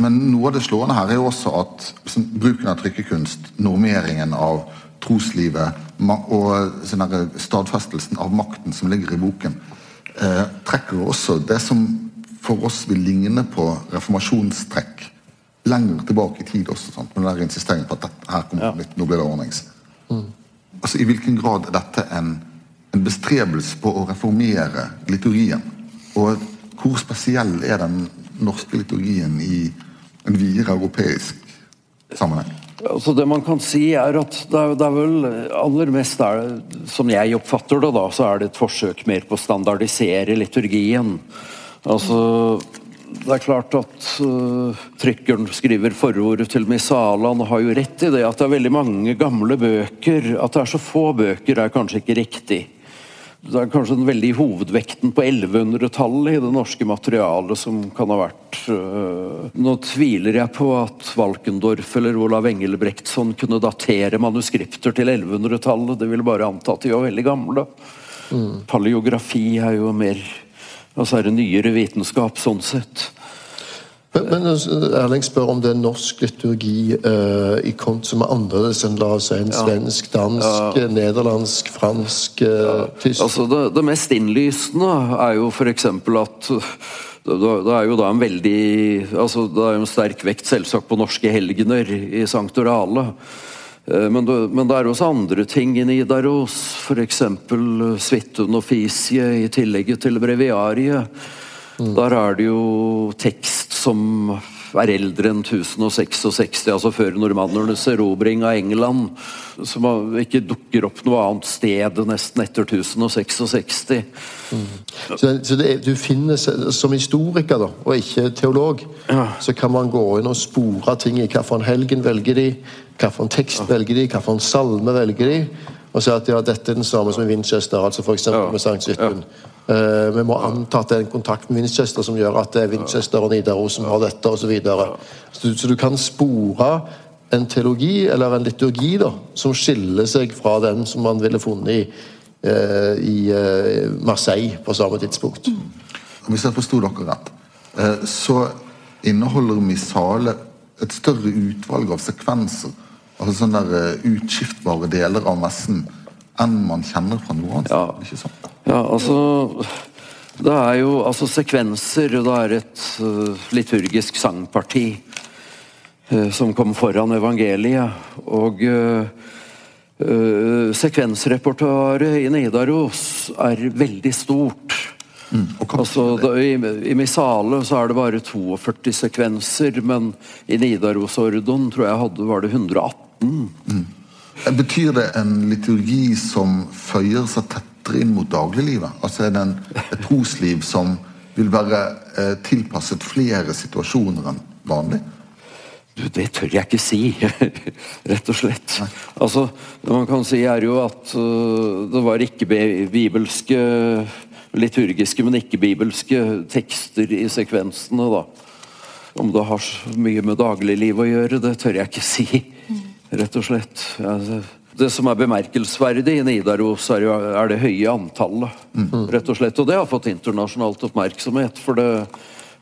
men, noe av det slående her er jo også at liksom, bruken av trykkekunst, normeringen av troslivet og sånn stadfestelsen av makten som ligger i boken, trekker også det som for oss vil ligne på reformasjonstrekk lenger tilbake i tid også. Sant? Med den insisteringen på at dette, her kommer ja. litt, nå blir det ordnings. Mm. Altså, I hvilken grad er dette en, en bestrebelse på å reformere liturgien? Og hvor spesiell er den norske liturgien i en videre europeisk sammenheng? Altså det man kan si er at det er, det er vel aller mest er det, Som jeg oppfatter det, da, så er det et forsøk mer på å standardisere liturgien. Altså det er klart at uh, trykkeren skriver forordet til Missale. Han har jo rett i det at det er veldig mange gamle bøker. At det er så få bøker, er kanskje ikke riktig. Det er kanskje den veldig hovedvekten på 1100-tallet i det norske materialet som kan ha vært øh. Nå tviler jeg på at Valkendorf eller Olav Engelbrektsson kunne datere manuskripter til 1100-tallet. Det ville bare anta at de var veldig gamle. Mm. Paleografi er jo mer altså er det nyere vitenskap sånn sett. Men, men altså, Erling spør om det er norsk liturgi uh, i kont som er annerledes enn la oss si en svensk, dansk, ja. nederlandsk, fransk, uh, ja. tysk altså det, det, mest innlysende er jo f.eks. at det, er jo da en veldig altså Det er jo en sterk vekt selvsagt på norske helgener i Sanktorale. Eh, men det, men det, er også andre ting i Nidaros, f.eks. Svithun og Fisie i tillegg til breviariet. Mm. Der er det jo tekst som er eldre enn 1066, altså før normannernes erobring av England. Som ikke dukker opp noe annet sted nesten etter 1066. Mm. Så, så det, du finner, Som historiker da, og ikke teolog, ja. så kan man gå inn og spore ting i hvilken helgen velger de, hvilken tekst ja. velger de, hvilken salme velger de. Og si at ja, dette er den samme som i Winchester, altså f.eks. Ja. med Sankt Svithun. Ja. Uh, vi må anta at det er en kontakt med Winchester som gjør at det er Winchester og Nidaros som har dette osv. Så, videre. så, så du kan spore en teologi eller en liturgi da, som skiller seg fra den som man ville funnet i, uh, i uh, Marseille på samme tidspunkt. Hvis jeg forsto dere rett, så inneholder Missale et større utvalg av sekvenser, altså sånne der utskiftbare deler av messen, enn man kjenner fra noe annet. Ja. ikke sant? Ja, altså Det er jo altså sekvenser. Det er et uh, liturgisk sangparti uh, som kom foran evangeliet. Og uh, sekvensrepertoaret i Nidaros er veldig stort. Mm, altså, da, i, I Missale så er det bare 42 sekvenser, men i Nidaros-ordoen tror jeg hadde, var det 118. Mm. Betyr det en liturgi som føyer seg tettere inn mot dagliglivet? Altså er det en, et trosliv som vil være eh, tilpasset flere situasjoner enn vanlig? Du, det tør jeg ikke si, rett og slett. Nei. Altså, Det man kan si, er jo at uh, det var ikke bibelske liturgiske, men ikke-bibelske tekster i sekvensene, da. Om det har så mye med dagliglivet å gjøre, det tør jeg ikke si. Rett og slett. Altså, det som er bemerkelsesverdig i Nidaros, er, jo, er det høye antallet. Mm. rett Og slett. Og det har fått internasjonalt oppmerksomhet. For det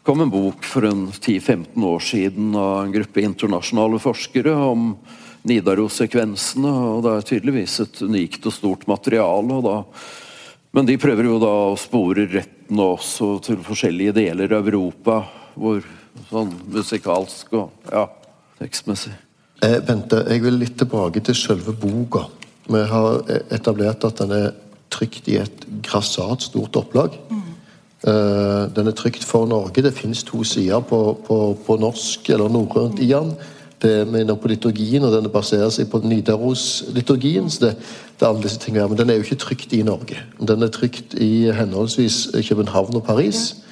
kom en bok for en 10-15 år siden av en gruppe internasjonale forskere om Nidaros-sekvensene. og Det er tydeligvis et unikt og stort materiale. og da men de prøver jo da å spore retten også til forskjellige deler av Europa. Hvor, sånn musikalsk og ja, tekstmessig. Eh, Bente, jeg vil litt tilbake til selve boka. Vi har etablert at den er trykt i et grassat stort opplag. Mm. Eh, den er trykt for Norge. Det finnes to sider på, på, på norsk eller norrønt i den. Det er med på liturgien, og den baserer seg på Nidaros-liturgien. så det, det, er alle disse tingene, Men den er jo ikke trykt i Norge. Den er trykt i henholdsvis København og Paris. Ja.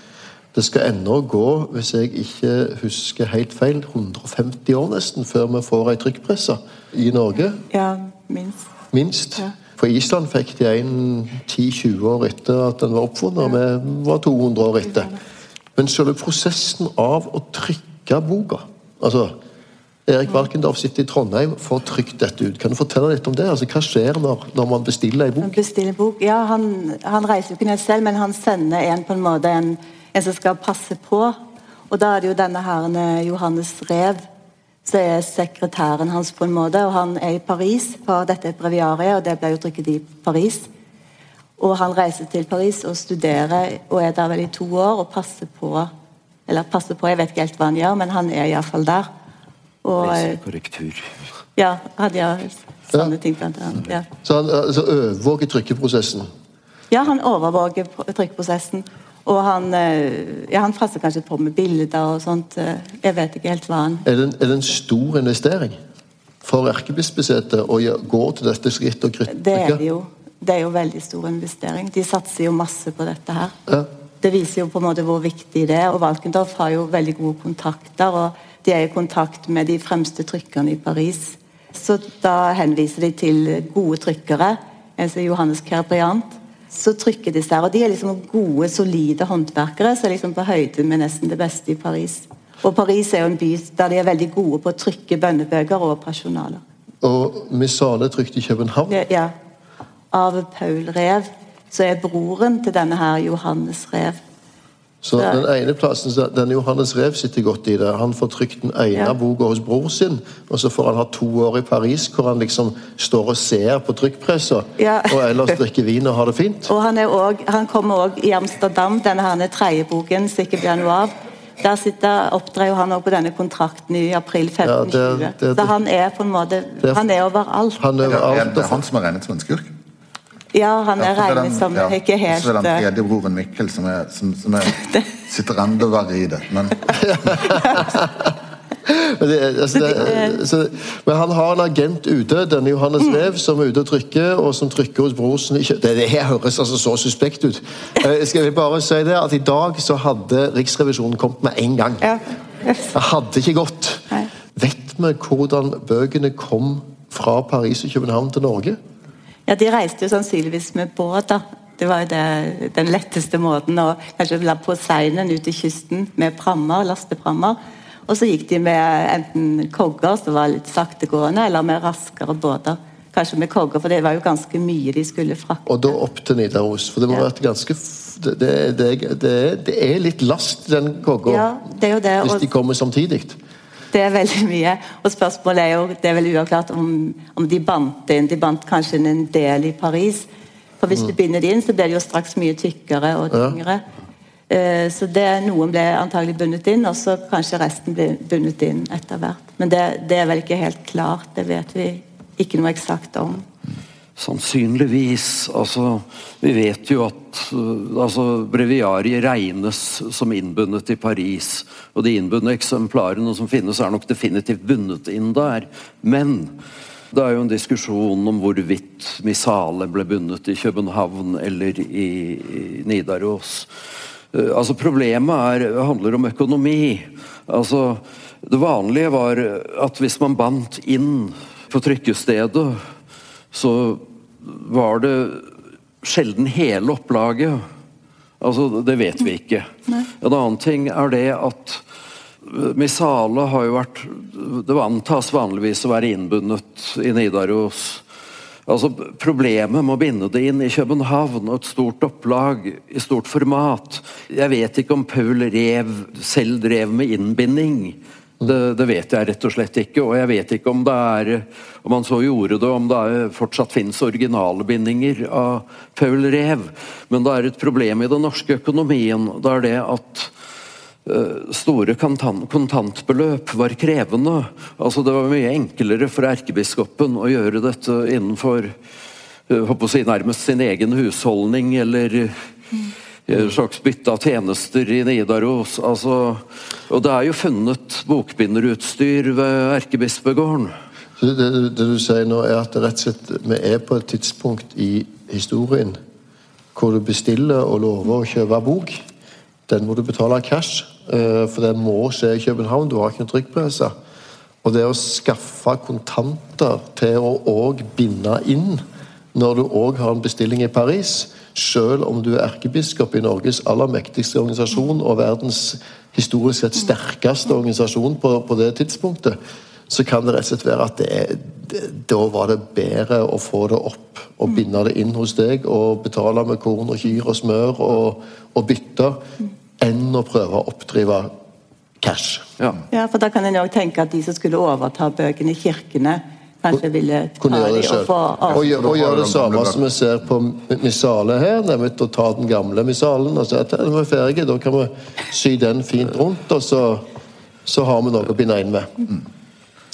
Det skal ennå gå, hvis jeg ikke husker helt feil, 150 år nesten før vi får ei trykkpresse i Norge. Ja, minst. Minst. Ja. For Island fikk de en 10-20 år etter at den var oppfunnet. Ja. Vi var 200 år etter. Men selve prosessen av å trykke boka altså Erik Valkendorf sitter i Trondheim får trykt dette ut. Kan du fortelle litt om det? Altså, hva skjer når, når man bestiller ei Han bok? bestiller bok. Ja, han, han reiser jo ikke ned selv, men han sender en på en måte en, en som skal passe på. Og da er det jo denne herren eh, Johannes Rev som er sekretæren hans, på en måte. Og han er i Paris, for dette er breviariet, og det ble jo trykket i Paris. Og han reiser til Paris og studerer, og er der vel i to år og passer på Eller passer på, jeg vet ikke helt hva han gjør, men han er iallfall der. Og eh, Lesekorrektur. ja, han gjør sånne ting blant annet. Ja. Så han altså, overvåker trykkeprosessen. Ja, han overvåker pr- trykkprosessen. Og han, eh, ja, han frasser kanskje på med bilder og sånt. eh, Jeg vet ikke helt hva han Er det, en, er det en stor investering for erkebispeksetet å gå til dette skrittet og krytte? Det er det jo. Det er jo veldig stor investering. De satser jo masse på dette her. Ja. Det viser jo på en måte hvor viktig det er. Og Valkendorf har jo veldig gode kontakter, og de er i kontakt med de fremste trykkerne i Paris. Så da henviser de til gode trykkere, Altså Johannes Kerbriant. Så trykker de seg. og de er liksom gode, solide håndverkere som er liksom på høyde med nesten det beste i Paris. Og Paris er jo en by der de er veldig gode på å trykke bønnebøker og personaler. Og Missale trykt i København. Ja. Av Paul Rev, så er broren til denne her Johannes Rev. Så Nei. den ene plassen, så den Johannes Rev sitter godt i det. Han får trykt den ene Ja. boka hos bror sin, og så får han ha to år i Paris hvor han liksom står og ser på trykkpressa, Ja. og ellers drikker vin og har det fint. Og han, er også, han kommer òg i Amsterdam, denne her tredje boken som ikke blir noe av. Der sitter, opptrer jo han også på denne kontrakten i april 1520. Ja, det- det- så han er på en måte Det- Han er overalt. Han er Er overalt. det han som er regnet som en skurk? Ja, han er regnet som ja. ikke helt Så er det den eh, tredje broren Mikkel som, er, som, som er, sitter enda verre i det. Men Men, det, altså, det, så, men han har en agent ute, denne Johannes Mm. Som er ute og trykker, og som trykker hos brorsen. Det, det her høres altså så suspekt ut. Eh, skal vi bare si det, at I dag så hadde Riksrevisjonen kommet med en gang. Ja. Det hadde ikke gått. Vet vi hvordan bøkene kom fra Paris og København til Norge? Ja, de reiste jo sannsynligvis med båt, da. Det var jo det, den letteste måten å kanskje la på seinen ut til kysten med prammer, lasteprammer. Og så gikk de med enten kogger, som var litt saktegående, eller med raskere båter. Kanskje med kogger, for det var jo ganske mye de skulle frakte. Og da opp til Nidaros. For det må Ja. vært ganske det, det, det, det, er litt last, den kogga, Ja, det jo det. hvis de kommer samtidig. Det er veldig mye. Og spørsmålet er jo, det er vel uavklart om, om de bandt inn. De bandt kanskje inn en del i Paris. For hvis du binder det inn, så blir det jo straks mye tykkere og tyngre. Ja. Så det, noen ble antagelig bundet inn, og så kanskje resten ble bundet inn etter hvert. Men det, det er vel ikke helt klart. Det vet vi ikke noe eksakt om. Sannsynligvis. Altså, vi vet jo at uh, altså, breviariet regnes som innbundet i Paris. Og de innbundne eksemplarene som finnes, er nok definitivt bundet inn der. Men det er jo en diskusjon om hvorvidt Missale ble bundet i København eller i, i Nidaros. Uh, altså Problemet er, handler om økonomi. Altså, det vanlige var at hvis man bandt inn på trykkestedet, så var det sjelden hele opplaget. Altså, det vet vi ikke. En annen ting er det at Missale har jo vært Det antas vanligvis å være innbundet i Nidaros. Altså, Problemet med å binde det inn i København og et stort opplag i stort format Jeg vet ikke om Paul Rev selv drev med innbinding. Det, det vet jeg rett og slett ikke. Og jeg vet ikke om det er om han så gjorde det, om det er, fortsatt finnes originale bindinger av Paul Rev. Men det er et problem i den norske økonomien. Det er det at eh, Store kontantbeløp var krevende. Altså Det var mye enklere for erkebiskopen å gjøre dette innenfor eh, håper å si, nærmest sin egen husholdning, eller et slags bytte av tjenester i Nidaros. Altså, og det er jo funnet bokbinderutstyr ved Erkebispegården. Det, det, det du sier nå, er at rett og slett, vi er på et tidspunkt i historien hvor du bestiller og lover å kjøpe bok. Den må du betale cash, eh, for den må skje i København. Du har ikke en trykkpresse. Og det å skaffe kontanter til å òg binde inn når du òg har en bestilling i Paris, selv om du er erkebiskop i Norges aller mektigste organisasjon og verdens historisk sett sterkeste organisasjon på, på det tidspunktet, så kan det rett og slett være at det er, det, da var det bedre å få det opp og binde det inn hos deg og betale med korn og kyr og smør og, og bytte, enn å prøve å oppdrive cash. Ja. Ja, for da kan en òg tenke at de som skulle overta bøkene i kirkene, kanskje ville ta Kunne gjøre det de og få av. Og, og gjøre det samme som vi ser på Missale her, nemlig å ta den gamle Missalen og si at vi er ferdige, da kan vi sy den fint rundt, og så, så har vi noe å binde inn med.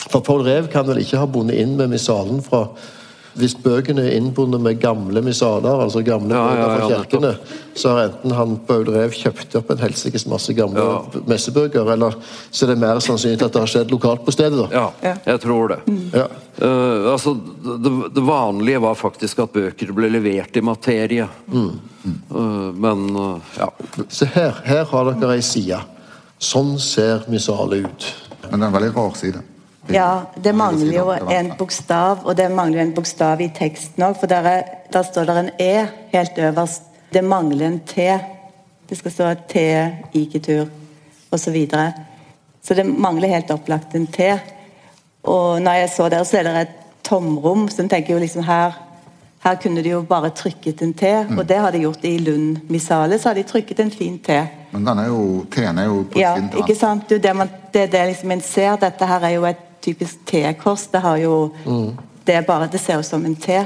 For Paul Rev kan vel ikke ha bundet inn med Missalen fra hvis bøkene er innbundet med gamle misader, altså gamle Ja, bøker fra ja, kirkene, så har enten han Paul Rev kjøpt opp en helsikes masse gamle Ja. messebøker, eller så er det mer sannsynlig at det har skjedd lokalt på stedet. da. ja, jeg tror det. Ja. Uh, altså, det, det vanlige var faktisk at bøker ble levert i materie. Eh, men uh, ja. Se her, her har dere ei side. Sånn ser misalet ut. Men det er en veldig rar side. Ja, det mangler jo en bokstav, og det mangler en bokstav i teksten òg. For der, er, der står det en E helt øverst. Det mangler en T. Det skal stå T, iketur osv. Så, videre. så det mangler helt opplagt en T. Og når jeg så der, så er det et tomrom. Så jeg tenker jo liksom her her kunne de jo bare trykket en T, og det har de gjort i Lund Missale. Så har de trykket en fin T. Men den er jo, T-en er jo på Ja, Ja, ikke sant? Det det, man, det, det liksom en ser. Dette her er jo et typisk T-kors. Det har jo Det er bare Det ser ut som en T.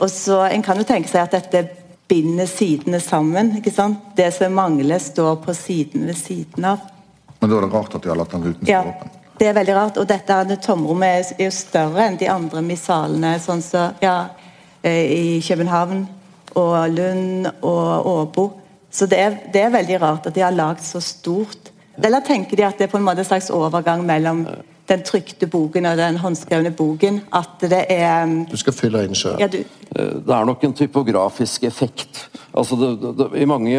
Og så En kan jo tenke seg at dette binder sidene sammen. ikke sant? Det som mangler, står på siden ved siden av. Men da er det rart at de har latt den ruten stå Ja, åpen. det er veldig rart. Og dette det tomrommet er jo større enn de andre missalene. Sånn som ja, eh, i København og Lund og Åbo. Så det er, det er veldig rart at de har lagd så stort. Eller tenker de at det er på en måte en slags overgang mellom den trykte boken og den håndskrevne boken? At det er um, Du skal fylle inn sjøl. ja, Eh, Det er nok en typografisk effekt. Altså det, det, det, I mange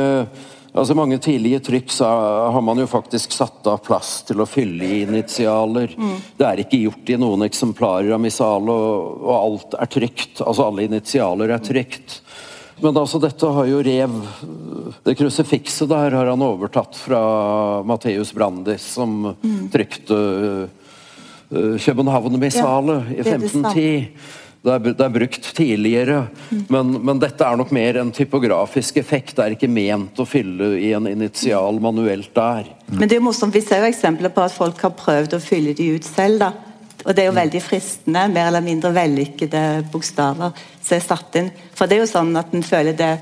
altså i mange tidlige trykk så har man jo faktisk satt av plass til å fylle i initialer. Det er ikke gjort i noen eksemplarer av Missale, og, og alt er trygt. Altså alle initialer er trygt. Men altså dette har jo Rev Det krusifikset der har han overtatt fra Matteus Brandis, som trykte uh, København Missale i Ja, samme. 1510. Det er, det er brukt tidligere, men, men dette er nok mer en typografisk effekt. Det er ikke ment å fylle i en initial manuelt der. Men det er morsomt, vi ser jo eksempler på at folk har prøvd å fylle de ut selv. da. Og det er jo veldig fristende, mer eller mindre vellykkede bokstaver som er satt inn. For det er jo sånn at en føler det,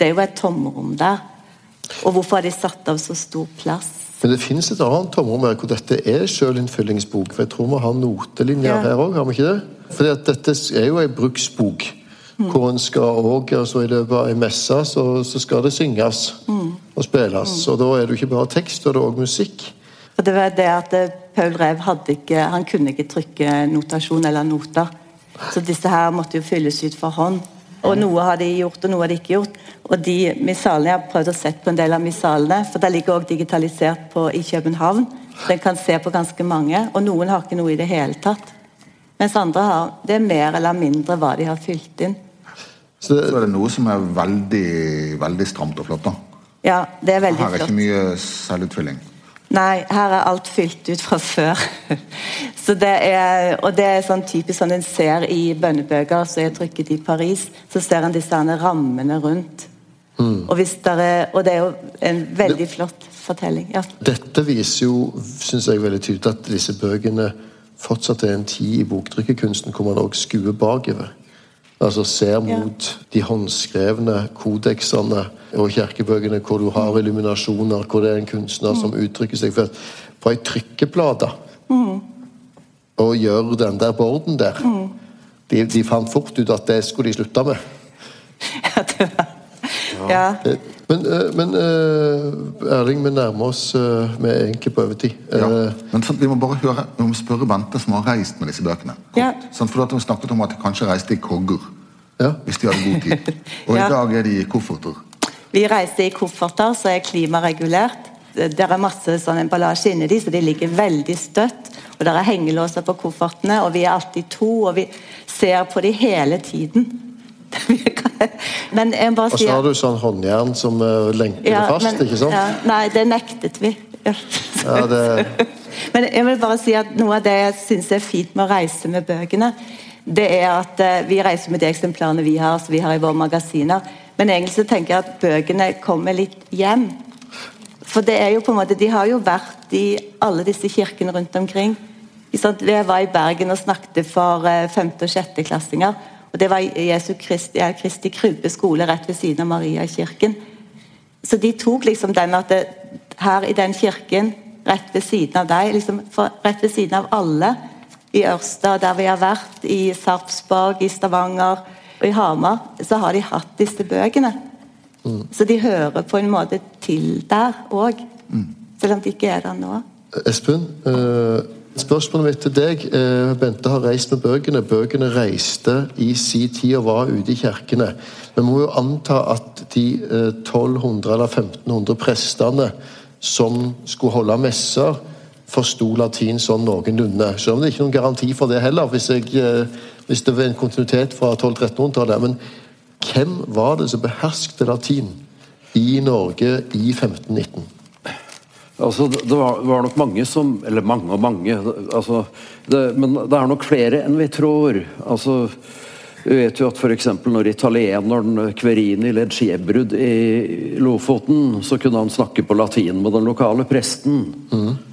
det er jo et tomrom der. Og hvorfor har de satt av så stor plass? Men det finnes et annet tomrom her hvor dette er sjølinnfyllingsbok. For jeg tror vi har notelinjer Ja. her òg, har vi ikke det? Fordi at dette er jo ei bruksbok. Hvor en skal òg, altså i løpet av ei messe, så, så skal det synges og spilles. Og da er det jo ikke bare tekst, da er det òg musikk. For det var det at eh, Paul Rev hadde ikke, han kunne ikke trykke notasjon eller noter. Så disse her måtte jo fylles ut for hånd. Og noe har de gjort, og noe har de ikke gjort. Og de missalene, Jeg har prøvd å sette på en del av missalene, for det ligger også digitalisert på, i København. Den kan se på ganske mange, og noen har ikke noe i det hele tatt. Mens andre har det er mer eller mindre hva de har fylt inn. Så det, Så er det noe som er veldig, veldig stramt og flott. da. Ja, det er veldig flott. Her er flott. ikke mye selvutfylling. Nei, her er alt fylt ut fra før. Så det er, og det er sånn typisk sånn en ser i bønnebøker som er trykket i Paris. Så ser en disse rammene rundt. Og, hvis der er, og det er jo en veldig flott fortelling. Ja. dette viser jo, syns jeg, veldig tydelig at disse bøkene fortsatt er en tid i boktrykkerkunsten hvor man òg skuer bakover. Altså ser mot de håndskrevne kodeksene og kirkebøkene hvor du har illuminasjoner, hvor det er en kunstner som uttrykker seg på ei trykkeplate. Og gjør den der borden der. De, de fant fort ut at det skulle de slutte med. Ja, det var, ja. Men, eh, men eh, Erling, vi nærmer oss eh, Vi er egentlig på overtid. Ja. Eh, Men så, vi må bare høre, vi må spørre Bente som har reist med disse bøkene. Ja. Sånn, for at Hun snakket om at de kanskje reiste i kogger. Ja. Hvis de hadde god tid. Og Ja. i dag er de i kofferter. Vi reiser i kofferter som er klimaregulert. Det er masse sånn emballasje inni de, så de ligger veldig støtt. Og det er hengelåser på koffertene, og vi er alltid to, og vi ser på de hele tiden. Men jeg bare sier Og så har du sånn håndjern som eh, lenker det fast, men- ikke sant? Ja, nei, det nektet vi. Ja, Ja, det, Men jeg vil bare si at noe av det jeg syns er fint med å reise med bøkene, det er at eh, vi reiser med de eksemplarene vi har, som vi har i våre magasiner. Men egentlig så tenker jeg at bøkene kommer litt hjem. For det er jo på en måte, de har jo vært i alle disse kirkene rundt omkring. Jeg var i Bergen og snakket for eh, femte- og sjetteklassinger. Og det var Jesu Kristi, Kristi Krybbe skole rett ved siden av Mariakirken. Så de tok liksom den at det, her i den kirken, rett ved siden av deg, liksom for, rett ved siden av alle i Ørsta, der vi har vært, i Sarpsborg, i Stavanger og i Hamar, så har de hatt disse bøkene. Så de hører på en måte til der òg, selv om de ikke er der nå. Espen, eh, spørsmålet mitt til deg. eh, Bente har reist med bøkene. Bøkene reiste i sin tid og var ute i kirkene. Vi må jo anta at de eh, 1200 eller 1500 prestene som skulle holde messer, forsto latin sånn noenlunde. Selv om det er ikke noen garanti for det heller, hvis, jeg, eh, hvis det var en kontinuitet fra 1200-1300-tallet. Men hvem var det som beherskte latin i Norge i 1519? Altså, det var, var nok mange som Eller mange og mange. Altså, det, men det er nok flere enn vi tror. Altså, vi vet jo at f.eks. når italieneren Querini led skjebrudd i Lofoten, så kunne han snakke på latin med den lokale presten.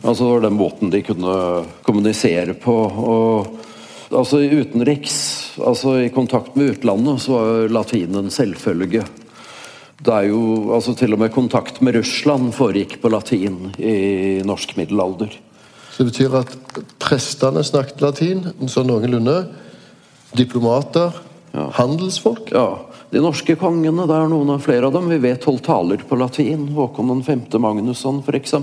Altså, det var den måten de kunne kommunisere på. og altså Utenriks, altså i kontakt med utlandet, så var latin en selvfølge. Det er jo, altså Til og med kontakt med Russland foregikk på latin i norsk middelalder. Så det betyr at prestene snakket latin, sånn noenlunde. Diplomater, handelsfolk. Ja, De norske kongene, det er noen av flere av dem. Vi vet holdt taler på latin. Håkon 5. Magnusson, f.eks.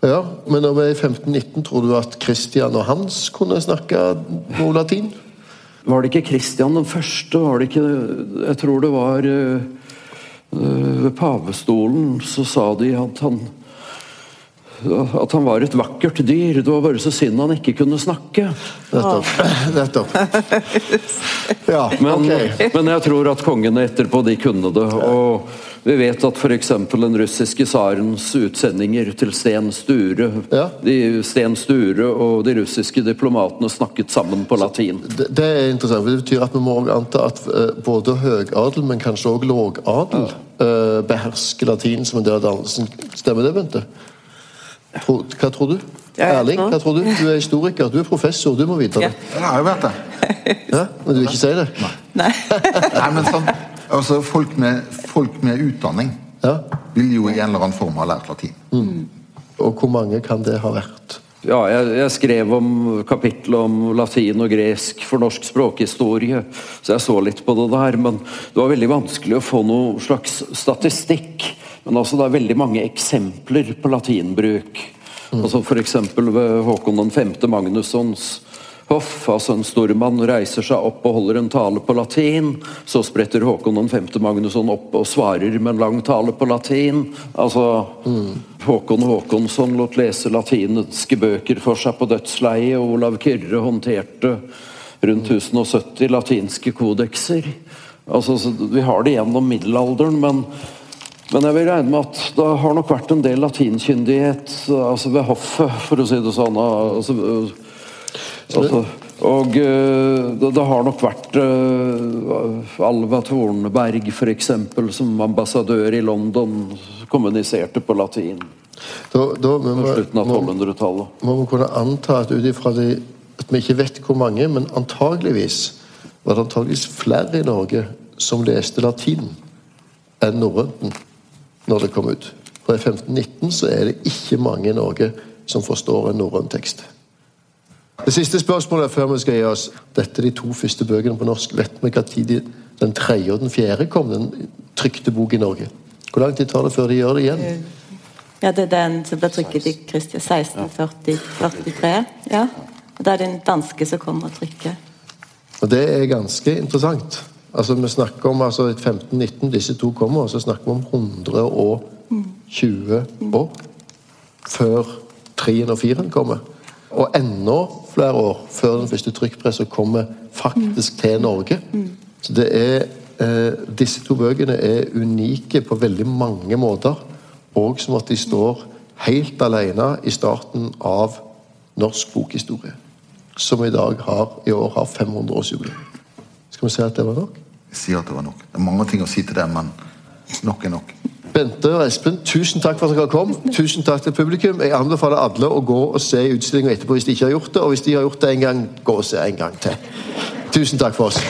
Ja, Men når vi er i 1519, tror du at Kristian og Hans kunne snakke noe latin? Var det ikke Kristian den første? Var det ikke Jeg tror det var eh, Ved pavestolen så sa de at han at han var et vakkert dyr. Det var bare så synd han ikke kunne snakke. Nettopp. Nettopp. Ja, Men, okay. men jeg tror at kongene etterpå de kunne det. Og vi vet at f.eks. den russiske tsarens utsendinger til Sten Sture Ja. de, Sten Sture og de russiske diplomatene snakket sammen på latin. Det, det er interessant, det betyr at vi må anta at eh, både høgadel, men kanskje også lågadel, ja. behersker latin som en del av dannelsen. Stemmer det, Bente? Hva tror du? Erling, hva tror du? Du er historiker, du er professor, du må vite det. Ja, Jeg har jo vært det. Ja? Men du vil ikke si det? Nei. Nei, men sånn, altså folk med, folk med utdanning Ja. vil jo i en eller annen form ha lært latin. Og hvor mange kan det ha vært? Ja, jeg, jeg skrev om kapittel om latin og gresk for norsk språkhistorie, så jeg så litt på det der. Men det var veldig vanskelig å få noe slags statistikk. Men altså, det er veldig mange eksempler på latinbruk. Altså F.eks. ved Håkon 5. Magnussons hoff. altså En stormann reiser seg opp og holder en tale på latin. Så spretter Håkon 5. Magnusson opp og svarer med en lang tale på latin. Altså Håkon Håkonsson lot lese latinske bøker for seg på dødsleiet, og Olav Kyrre håndterte rundt 1070 latinske kodekser. Altså, så Vi har det gjennom middelalderen, men men jeg vil regne med at det har nok vært en del latinkyndighet altså ved hoffet, for å si det sånn. Altså, altså, og eh, det, det har nok vært uh, Alva Tornberg f.eks. som ambassadør i London kommuniserte på latin Da, da på slutten av 1200-tallet. må vi kunne anta at ut ifra at vi ikke vet hvor mange, men antageligvis var det antageligvis flere i Norge som leste latin enn norrønten når det kom ut. For i 1519 så er det ikke mange i Norge som forstår en norrøn tekst. Det siste spørsmålet før vi skal gi oss. Dette er de to første bøkene på norsk. Vet vi når den tredje og den fjerde kom, den trykte bok i Norge? Hvor lang tid tar det før de gjør det igjen? Ja, det er den som ble trykket i Kristian 1643. Ja. Og da er det en danske som kommer og trykker. Og det er ganske interessant. Altså Vi snakker om altså 1519, disse to kommer, og så snakker vi om 120 år før treen og firen kommer. Og enda flere år før den første trykkpressa kommer faktisk til Norge. Så det er eh, Disse to bøkene er unike på veldig mange måter. Og som at de står helt alene i starten av norsk bokhistorie. Som i dag har, i år har 500-årsjubileum. Skal vi si at det var nok? Jeg sier at det var nok. Det er mange ting å si til det, men nok er nok. Bente og Espen, tusen takk for at dere kom. Tusen takk til publikum. Jeg anbefaler alle å gå og se utstillinga etterpå hvis de ikke har gjort det. Og hvis de har gjort det en gang, gå og se en gang til. Tusen takk for oss.